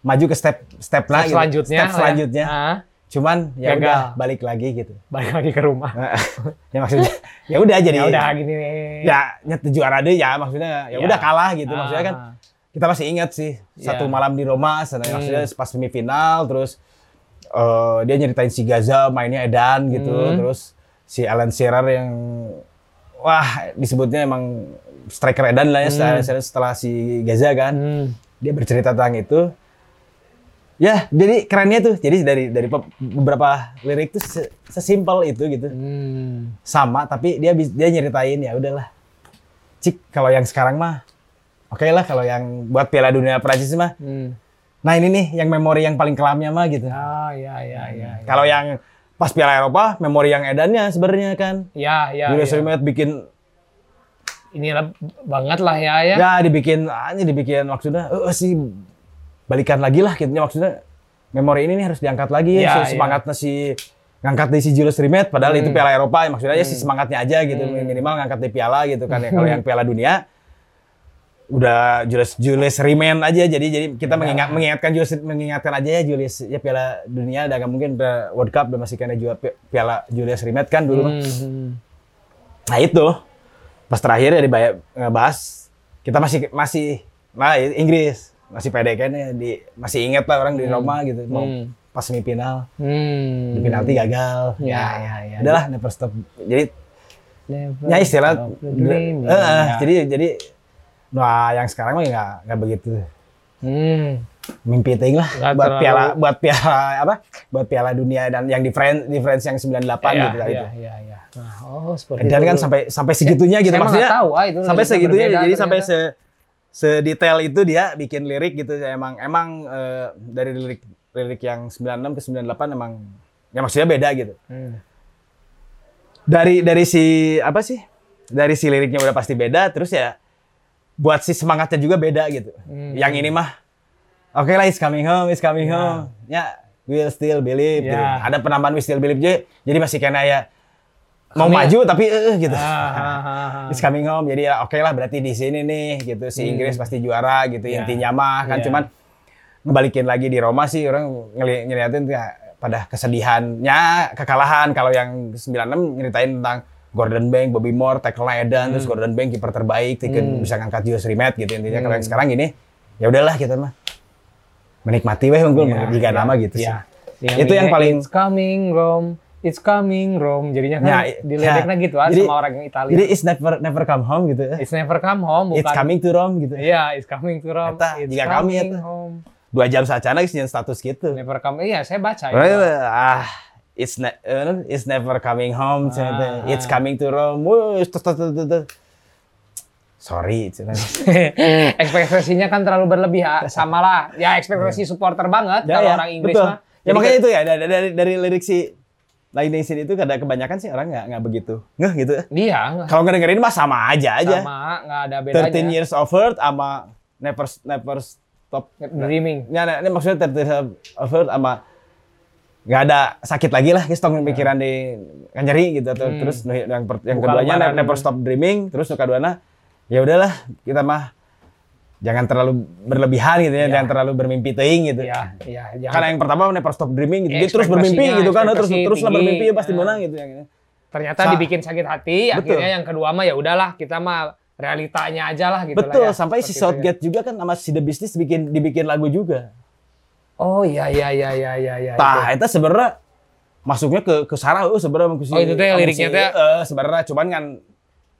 maju ke step step, Step lagi selanjutnya. step lah ya. Ah, cuman ya Gagal. udah balik lagi gitu balik lagi ke rumah. ya maksudnya ya udah jadi Ya udah gini nih. ya nyet juara deh ya maksudnya ya Ya. udah kalah gitu maksudnya kan Ah. kita masih ingat sih satu Ya. malam di Roma sana Hmm. maksudnya pas semifinal terus eh, dia nyeritain si Gaza mainnya Edan gitu Hmm. terus si Alan Shearer yang wah disebutnya emang striker Edan lah ya setelah, setelah si Gaza kan Hmm. dia bercerita tentang itu ya jadi kerennya tuh jadi dari dari beberapa lirik tuh se- sesimpel itu gitu Hmm. sama tapi dia dia nyeritain ya udahlah cik kalau yang sekarang mah oke lah kalau yang buat Piala Dunia Prancis mah Hmm. nah ini nih yang memori yang paling kelamnya mah gitu Ah, ya, ya, ya. ya. kalau yang pas Piala Eropa memori yang edannya sebenarnya kan Ya, ya. Julius ya. Rimet bikin Ini banget lah ya, ya. ya dibikin ah, ini dibikin maksudnya eh sih balikan lagi lah gitu maksudnya memori ini nih harus diangkat lagi ya, Ya, si ya. semangatnya si ngangkat di si Julius Rimet padahal itu Hmm. Piala Eropa maksudnya ya si semangatnya aja gitu Hmm. minimal ngangkat di piala gitu kan ya kalau yang Piala Dunia udah Julius Julius Rimet aja jadi jadi kita mengingat mengingatkan Julius mengingatkan aja ya Julius ya Piala Dunia udah mungkin udah World Cup udah masih kena juara Pi- Piala Julius Rimet kan dulu. Hmm, hmm. Nah itu pas terakhir ya dibahas kita masih masih nah Inggris masih pede kan ya di masih inget lah orang di Roma gitu mau Hmm. pas semifinal Hmm. di penalti gagal Ya, ya, ya. udahlah never stop jadi Never ya istilah. Eh, eh, Ya. jadi jadi nah yang sekarang mah nggak nggak begitu Hmm. mimpi ting lah Nggak buat terlalu- piala buat piala apa buat piala dunia dan yang di France di France yang 98 ya, gitu ya, itu. ya, ya. Nah, oh seperti Dan itu. kan sampai sampai segitunya gitu saya mah maksudnya. tahu, ah, itu sampai segitunya jadi sampai se sedetail itu dia bikin lirik gitu emang emang eh, dari lirik lirik yang 96 ke 98 emang ya maksudnya beda gitu. Hmm. Dari dari si apa sih? Dari si liriknya udah pasti beda terus ya buat si semangatnya juga beda gitu. Hmm. Yang ini mah oke lah it's coming home, it's coming Ya. home. Ya, we'll still believe gitu. Ya. Ada penambahan we still believe jadi, jadi masih kena ya mau Kami- maju tapi eh gitu. Ah, ah, ah. It's coming home. Jadi ya oke lah berarti di sini nih gitu si Inggris pasti juara gitu Hmm. Ya. intinya mah kan Ya. cuman ngebalikin lagi di Roma sih orang ngeli ngeliatin kayak pada kesedihannya kekalahan kalau yang 96 nyeritain tentang Gordon Banks, Bobby Moore, tackle Edan, terus Gordon Banks kiper terbaik, Tiken Hmm. bisa ngangkat Julius Rimet gitu intinya. Kalau yang Hmm. sekarang ini ya udahlah kita mah menikmati weh unggul Ya, jika ya, nama gitu sih. ya. Itu yang ini, paling- It's coming Rome, it's coming Rome. Jadinya kan Ya, di liriknya ya. gitu ah, Jadi- sama orang yang Italia. Jadi it's never never come home gitu. it's never come home, bukan? It's coming to Rome gitu. Iya, it's coming to Rome. Eta, it's jika kami coming eta. home. Dua jam saja lagi sih status gitu. Never come. Iya, saya baca itu. ah, it's ne eh, it's never coming home. Ah. It's coming to Rome. Sorry, ekspektasinya kan terlalu berlebih ah. sama lah ya ekspektasi supporter banget kalau orang Inggris betul. mah Ya makanya kan- itu ya dari, dari dari lirik si Live Nation itu kada kebanyakan sih orang nggak nggak begitu ngeh gitu. Iya, Kalau nggak dengerin mah sama aja aja. sama nggak ada bedanya. 13 Years of Hurt sama Never Never Stop Dreaming. Ya, nah, ini maksudnya 13 Years of Hurt sama nggak ada sakit lagi lah, kita tong pikiran di kanjari gitu atau Hmm. terus yang yang Buka keduanya. Never Stop Dreaming, terus nu kaduana ya udahlah kita mah jangan terlalu berlebihan gitu ya, Ya. jangan terlalu bermimpi teuing gitu. Iya, iya. jangan- Karena yang pertama Never Stop Dreaming gitu, Ya, dia terus bermimpi gitu kan, terus ekspektasi teruslah tinggi. bermimpi ya pasti Nah. menang gitu yang ternyata Sa- dibikin sakit hati, Betul. akhirnya yang kedua mah ya udahlah kita mah realitanya aja lah gitu Betul, lah ya. sampai si Seperti itu ya. Southgate juga kan sama si The Business bikin dibikin lagu juga. Oh iya iya iya iya iya iya. Tah, itu sebenarnya masuknya ke ke Sarah uh, sebenarnya ke si- Oh, itu teh liriknya si- teh. eh, sebenarnya cuman kan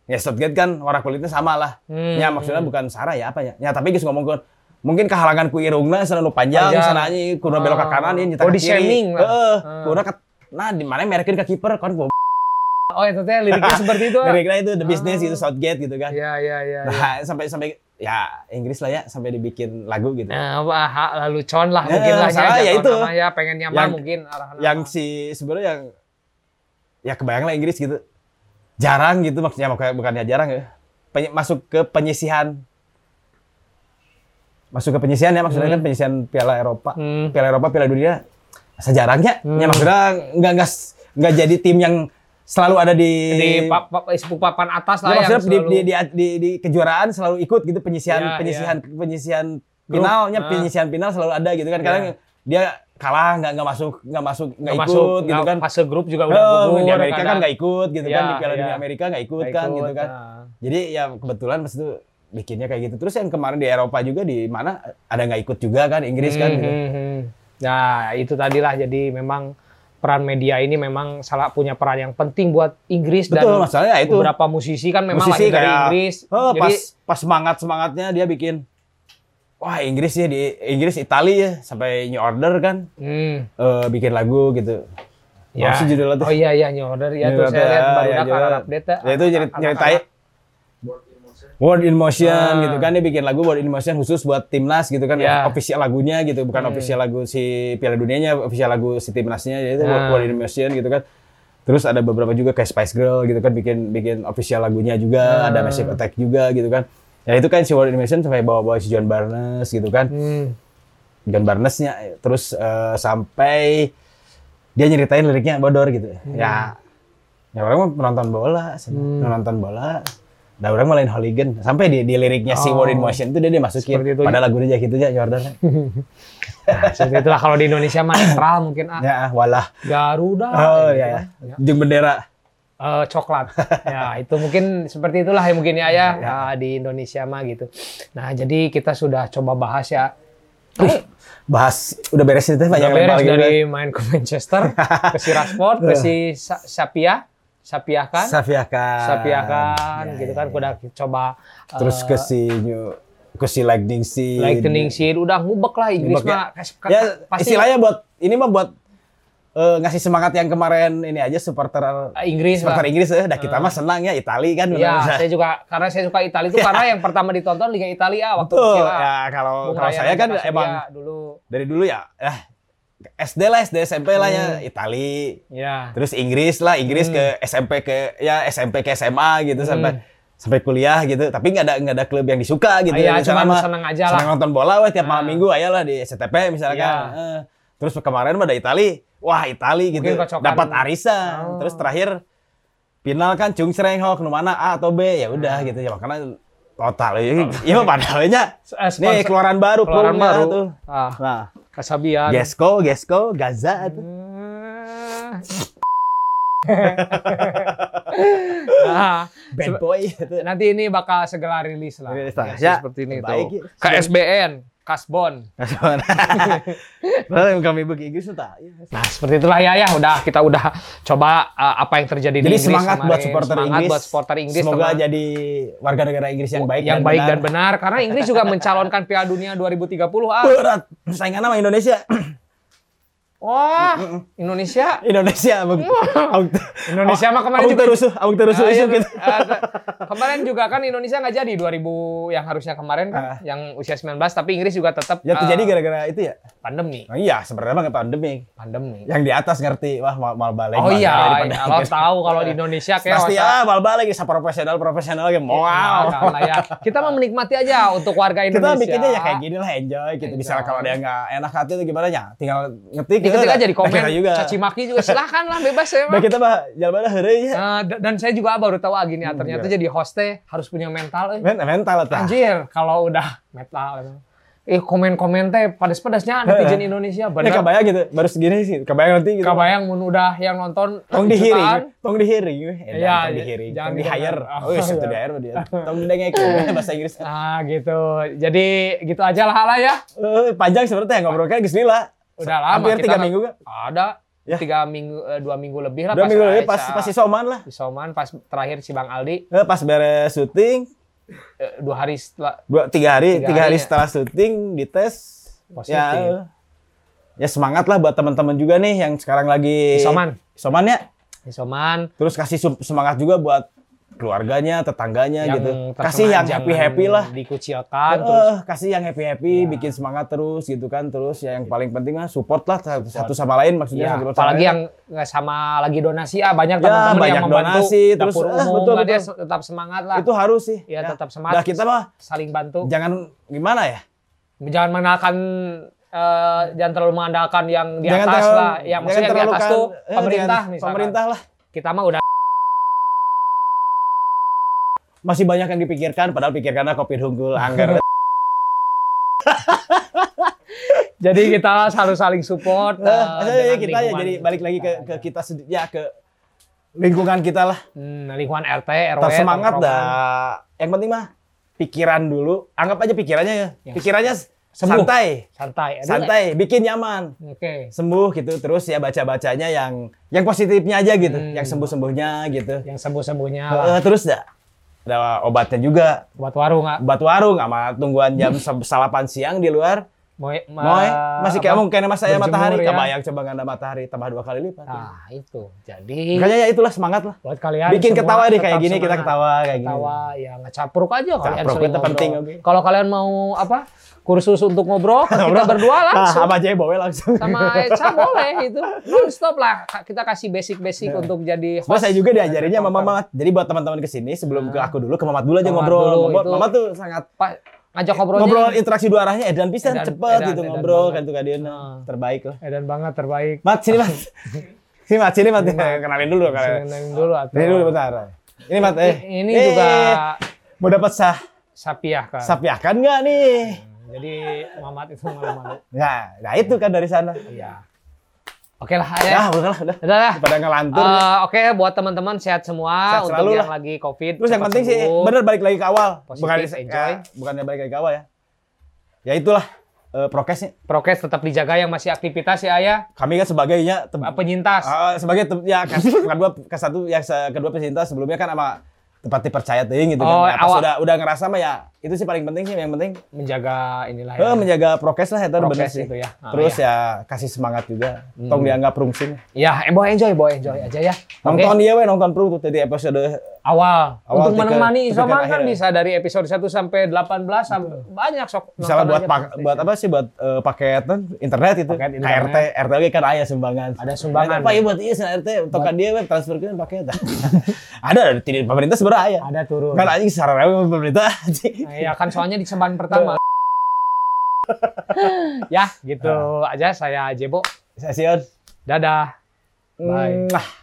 ya Southgate kan warna kulitnya sama lah. Hmm, Ya maksudnya bukan Sarah ya apa ya. Ya tapi geus ngomong ke mungkin kehalangan ku irungna sana nu panjang, Panjang. sana nya kudu belok ke Ah. kanan ini Body shaming lah. Heeh, Ah. kudu ke nah di mana merekeun ke kiper kan gua Oh itu teh liriknya seperti itu. liriknya itu the business Ah. gitu Southgate gitu kan. Iya iya iya. Nah, sampai sampai ya Inggris lah ya sampai dibikin lagu gitu. Nah, apa hak lalu con lah Ya, mungkin lah salah, ya jatuh itu. nama ya pengennya mah Yang- mungkin arahan yang si sebenarnya yang ya kebayang lah Inggris gitu jarang gitu maksudnya bukannya jarang ya masuk ke penyisihan masuk ke penyisihan ya maksudnya Hmm. kan penyisihan Piala Eropa Hmm. Piala Eropa Piala Dunia sejarahnya Hmm. ya maksudnya nggak nggak nggak jadi tim yang selalu ada di, di pa, pa, isu papan atas Ya, lah yang maksudnya di, selalu di, di, di, di kejuaraan selalu ikut gitu penyisihan Ya, penyisihan penyisihan Grup. finalnya Ah. penyisihan final selalu ada gitu kan Ya. kadang dia kalah nggak nggak masuk nggak masuk nggak ikut masuk gitu kan fase grup juga udah Oh, gugur di Amerika kan kadang. nggak ikut gitu kan Ya, di Piala ya. Dunia Amerika nggak ikut Nggak kan ikut, gitu kan nah. jadi ya kebetulan pas itu bikinnya kayak gitu terus yang kemarin di Eropa juga di mana ada nggak ikut juga kan Inggris kan gitu. Hmm, hmm, hmm. Nah, itu tadilah jadi memang peran media ini memang salah punya peran yang penting buat Inggris betul dan masalahnya itu beberapa musisi kan memang musisi lahir dari Inggris. oh, jadi pas pas semangat semangatnya dia bikin wah Inggris ya di Inggris Italia ya sampai New Order kan hmm, eh, bikin lagu gitu ya. Apa sih judulnya tuh? Oh iya iya New Order ya New tuh saya lihat baru ya, juga. update ya. Ya, itu jadi nyeritain World in Motion Ah. gitu kan dia bikin lagu World in Motion khusus buat timnas gitu kan Ya. official lagunya gitu bukan Hmm. official lagu si Piala Dunianya official lagu si timnasnya jadi itu Ah. World in Motion gitu kan terus ada beberapa juga kayak Spice Girl gitu kan bikin bikin official lagunya juga Ah. ada Massive Attack juga gitu kan ya itu kan si World in Motion sampai bawa-bawa si John Barnes gitu kan Hmm. John Barnesnya terus eh, sampai dia nyeritain liriknya bodor gitu ya ya orang mah penonton bola Hmm. penonton bola nah orang malah hooligan sampai di, di liriknya si Oh. World in Motion itu dia, dia masukin Seperti itu. pada lagunya aja gitu aja Jordan Nah, seperti itulah kalau di Indonesia mah netral mungkin ah. ya walah Garuda. oh gitu ya, ya. Jeung bendera Eh, coklat. ya, itu mungkin seperti itulah ya mungkin ya, ya, Ya. eh, di Indonesia mah gitu. Nah, jadi kita sudah coba bahas ya. Uh, bahas udah beres itu banyak Udah beres paling dari main ke Manchester, ke si Rashford, ke si Sa- Sapia, Sapia kan, Safia kan Sapia kan, Ya, gitu ya, kan, ya. udah coba eh, terus ke si New ke si Lightning Seed Lightning Seed, udah ngubek lah Inggris ya. mah. ya pasti istilahnya buat ini mah buat eh, ngasih semangat yang kemarin ini aja supporter eh, Inggris lah. supporter Inggris ya dah kita mah senang ya Itali kan Iya, benar-benar. saya juga karena saya suka Italia itu karena yang pertama ditonton Liga Italia waktu betul kecil. ah. ya kalau Bung kalau saya kan emang dulu. dari dulu ya eh SD lah SD SMP lah ya Hmm. Itali Ya. terus Inggris lah Inggris Hmm. ke SMP ke ya SMP ke SMA gitu sampai sampai kuliah gitu tapi nggak ada nggak ada klub yang disuka gitu Iya, Di sana cuma mah seneng aja lah. seneng nonton bola weh tiap malam Nah. minggu aja lah di SCTP misalkan Iya. Eh, terus kemarin mah ada Itali wah Itali gitu. Dapat arisan. Oh. terus terakhir final kan Chung Srenghok nu mana A atau B? Ya udah gitu. Ya makanya total. Ya iya mah padahalnya Eh, nih keluaran baru keluaran baru. tuh. Ah, nah. Kasabian. Gesco Gesco Gaza tuh. Nah, bad boy. Nanti ini bakal segera rilis lah. Rilis lah. Ya, Ya, seperti ini tuh. ya. KSBN, Kasbon. Padahal yang kami bagi Inggris tuh tak. Nah, seperti itulah ya ya. Udah kita udah coba uh, apa yang terjadi di Jadi Inggris semangat kemarin. buat supporter Semangat Inggris. buat supporter Inggris. Semoga teman- jadi warga negara Inggris yang baik yang dan baik benar. dan benar karena Inggris juga mencalonkan Piala Dunia 2030 ah. Berat. Saingan sama Indonesia. Wah, Indonesia. Indonesia Indonesia mah kemarin juga terusuh, abang terusuh Ah, iya, isu gitu. eh, kemarin juga kan Indonesia nggak jadi 2000 yang harusnya kemarin kan, yang usia 19 tapi Inggris juga tetap Ya eh, terjadi gara-gara itu ya. pandemi. Nah, iya, sebenarnya mah pandemi. Pandemi. Yang di atas ngerti, wah mal, mal balik. Oh iya, kalau tahu kalau di Indonesia kayak Pasti ya, mal balik, bisa profesional profesional kayak Wow. ya. Kita mau menikmati aja untuk warga Kita Indonesia. bikinnya ya kayak gini lah, enjoy gitu. Enjoy. kalau dia nggak enak hati itu gimana ya, tinggal ngetik. Gitu, aja di nah, komen, juga. caci maki juga silahkan lah bebas ya. Nah kita mah jalan hari ya. Nah, d- dan saya juga baru tahu ah, gini ah, Hmm, ternyata iya. jadi hostnya harus punya mental. Eh. Men mental lah. Anjir, kalau udah metal. Eh komen-komen teh pedas-pedasnya netizen Indonesia Ini bener. kebayang gitu, baru segini sih, kebayang nanti gitu. Kebayang mun udah yang nonton Tong dihiring, tong dihiring, eh, Iya, tong dihiring, jangan tong di hire. Oh, iya, satu Iya. di hire dia. Tong didengek bahasa Inggris. Ah gitu. Jadi gitu aja lah lah ya. Eh, panjang sebenarnya ngobrol kan geus lah. Udah lama Hampir tiga minggu kan? Ada Ya. tiga minggu, eh, dua minggu lebih lah. Dua minggu Aisyah lagi pas pas isoman lah. di Soman, pas terakhir si Bang Aldi Eh, Pas beres syuting, eh, dua hari setelah dua tiga hari, Tiga tiga hari hari ya. setelah syuting dites. Positif. Ya, ya semangat lah buat teman-teman juga nih yang sekarang lagi Isoman. Isoman ya. di Soman Terus kasih semangat juga buat keluarganya, tetangganya yang gitu. Kasih yang jangan happy happy lah. dikucilkan Eh, terus kasih yang happy happy, Ya. bikin semangat terus gitu kan. Terus ya yang paling penting mah support lah satu, satu sama lain maksudnya. ya, satu apalagi yang nggak sama lagi donasi ah banyak Ya, teman-teman yang banyak membantu donasi, terus, eh, umum betul, lah, dia betul. tetap semangat lah itu harus sih. Ya, tetap semangat. Nah, kita mah saling bantu jangan gimana ya? jangan mengandalkan eh, jangan terlalu mengandalkan yang di jangan atas terlalu- lah yang maksudnya yang di atas kan- tuh eh, pemerintah misalkan Pemerintah lah. kita mah udah Masih banyak yang dipikirkan padahal pikirkannya kopi unggul anggar. jadi kita harus saling support aja ya kita ya jadi balik lagi ke, ke kita ya ke lingkungan kita lah. Hmm, lingkungan RT RW semangat dah. Yang penting mah pikiran dulu. Anggap aja pikirannya ya. Ya. Pikirannya Sembuh. santai. santai Aduh, Santai, bikin nyaman. oke Sembuh gitu. Terus ya baca-bacanya yang yang positifnya aja gitu, Hmm. yang sembuh-sembuhnya gitu. yang sembuh sembuhnya Eh, terus dah ada obatnya juga. buat warung Obat warung sama tungguan jam se- salapan siang di luar. Moy, Moy, masih kayak mungkin mas saya berjemur matahari, ya. kebayang coba nggak ada matahari tambah dua kali lipat. Nah, itu. Jadi Makanya ya itulah semangat lah. buat kalian Bikin semua ketawa deh kayak gini kita ketawa kayak gini. Ketawa ya ngecapruk aja kalian Capruk sering itu ngobrol. penting, oke. Kalau kalian mau apa? Kursus untuk ngobrol, kita berdua Ah, langsung. sama aja bawa langsung. sama Eca boleh itu. Non stop lah. Kita kasih basic-basic untuk jadi Nah, host. saya juga diajarinnya sama Mamat. Jadi buat teman-teman ke sini sebelum ke aku dulu ke Mamat dulu aja Mamat ngobrol. dulu, Mamat, tuh sangat ngajak ngobrolnya. ngobrol interaksi dua arahnya edan pisan Edan- cepet edan- gitu edan ngobrol kan tuh kadieu Nah. terbaik lah. Edan banget terbaik. Mat sini Mat. sini Mat sini Mat kenalin dulu. Seneng dulu atau Ini dulu bentar. Ini Mat eh. ini Eh, juga mau dapat sah sapiah kan. sapiakan nggak nih? Jadi Mamat itu malu-malu. Nah, nah itu kan dari sana. Iya. Oke lah Ya, ya. udah lah, udah. Udah lah. Pada ngelantur. Eh, Oke, buat teman-teman sehat semua Sehat untuk selalu yang lah. lagi COVID. Terus yang penting sih sembuh. bener balik lagi ke awal. Positif, bukan enjoy. ya, bukannya balik lagi ke awal ya. Ya itulah eh, prokesnya. Prokes tetap dijaga yang masih aktivitas ya Ayah. Kami kan sebagainya tem- Penyintas. Ah, sebagai ya kas, kedua ke satu yang se- kedua pecinta sebelumnya kan sama tempat dipercaya ting gitu Oh, kan. Nah, awal- udah udah ngerasa mah ya itu sih paling penting sih yang penting menjaga inilah eh, menjaga prokes lah itu Prokes sih. itu ya. Ah, Terus ya kasih semangat juga. Tong dianggap rungsing. Ya, eh, boy enjoy, boy enjoy aja ya. Nonton dia we nonton perlu tuh tadi episode Awal. Awal Untuk tiga- menemani tiga Isoman akhir kan ya. bisa dari episode 1 sampai 18 sampai banyak sok. misalnya buat pak, buat apa sih buat eh, paket internet itu Paket KRT internet. RT lagi kan ayah sumbangan Ada sumbangan. apa ya buat iya RT untuk dia web transfer kan paket ada ada tidak pemerintah sebenarnya ayah Ada turun. kan anjing secara real pemerintah anjing ya kan soalnya di sembahan pertama. ya, gitu aja saya Jebo. Sesiun. Dadah. Bye.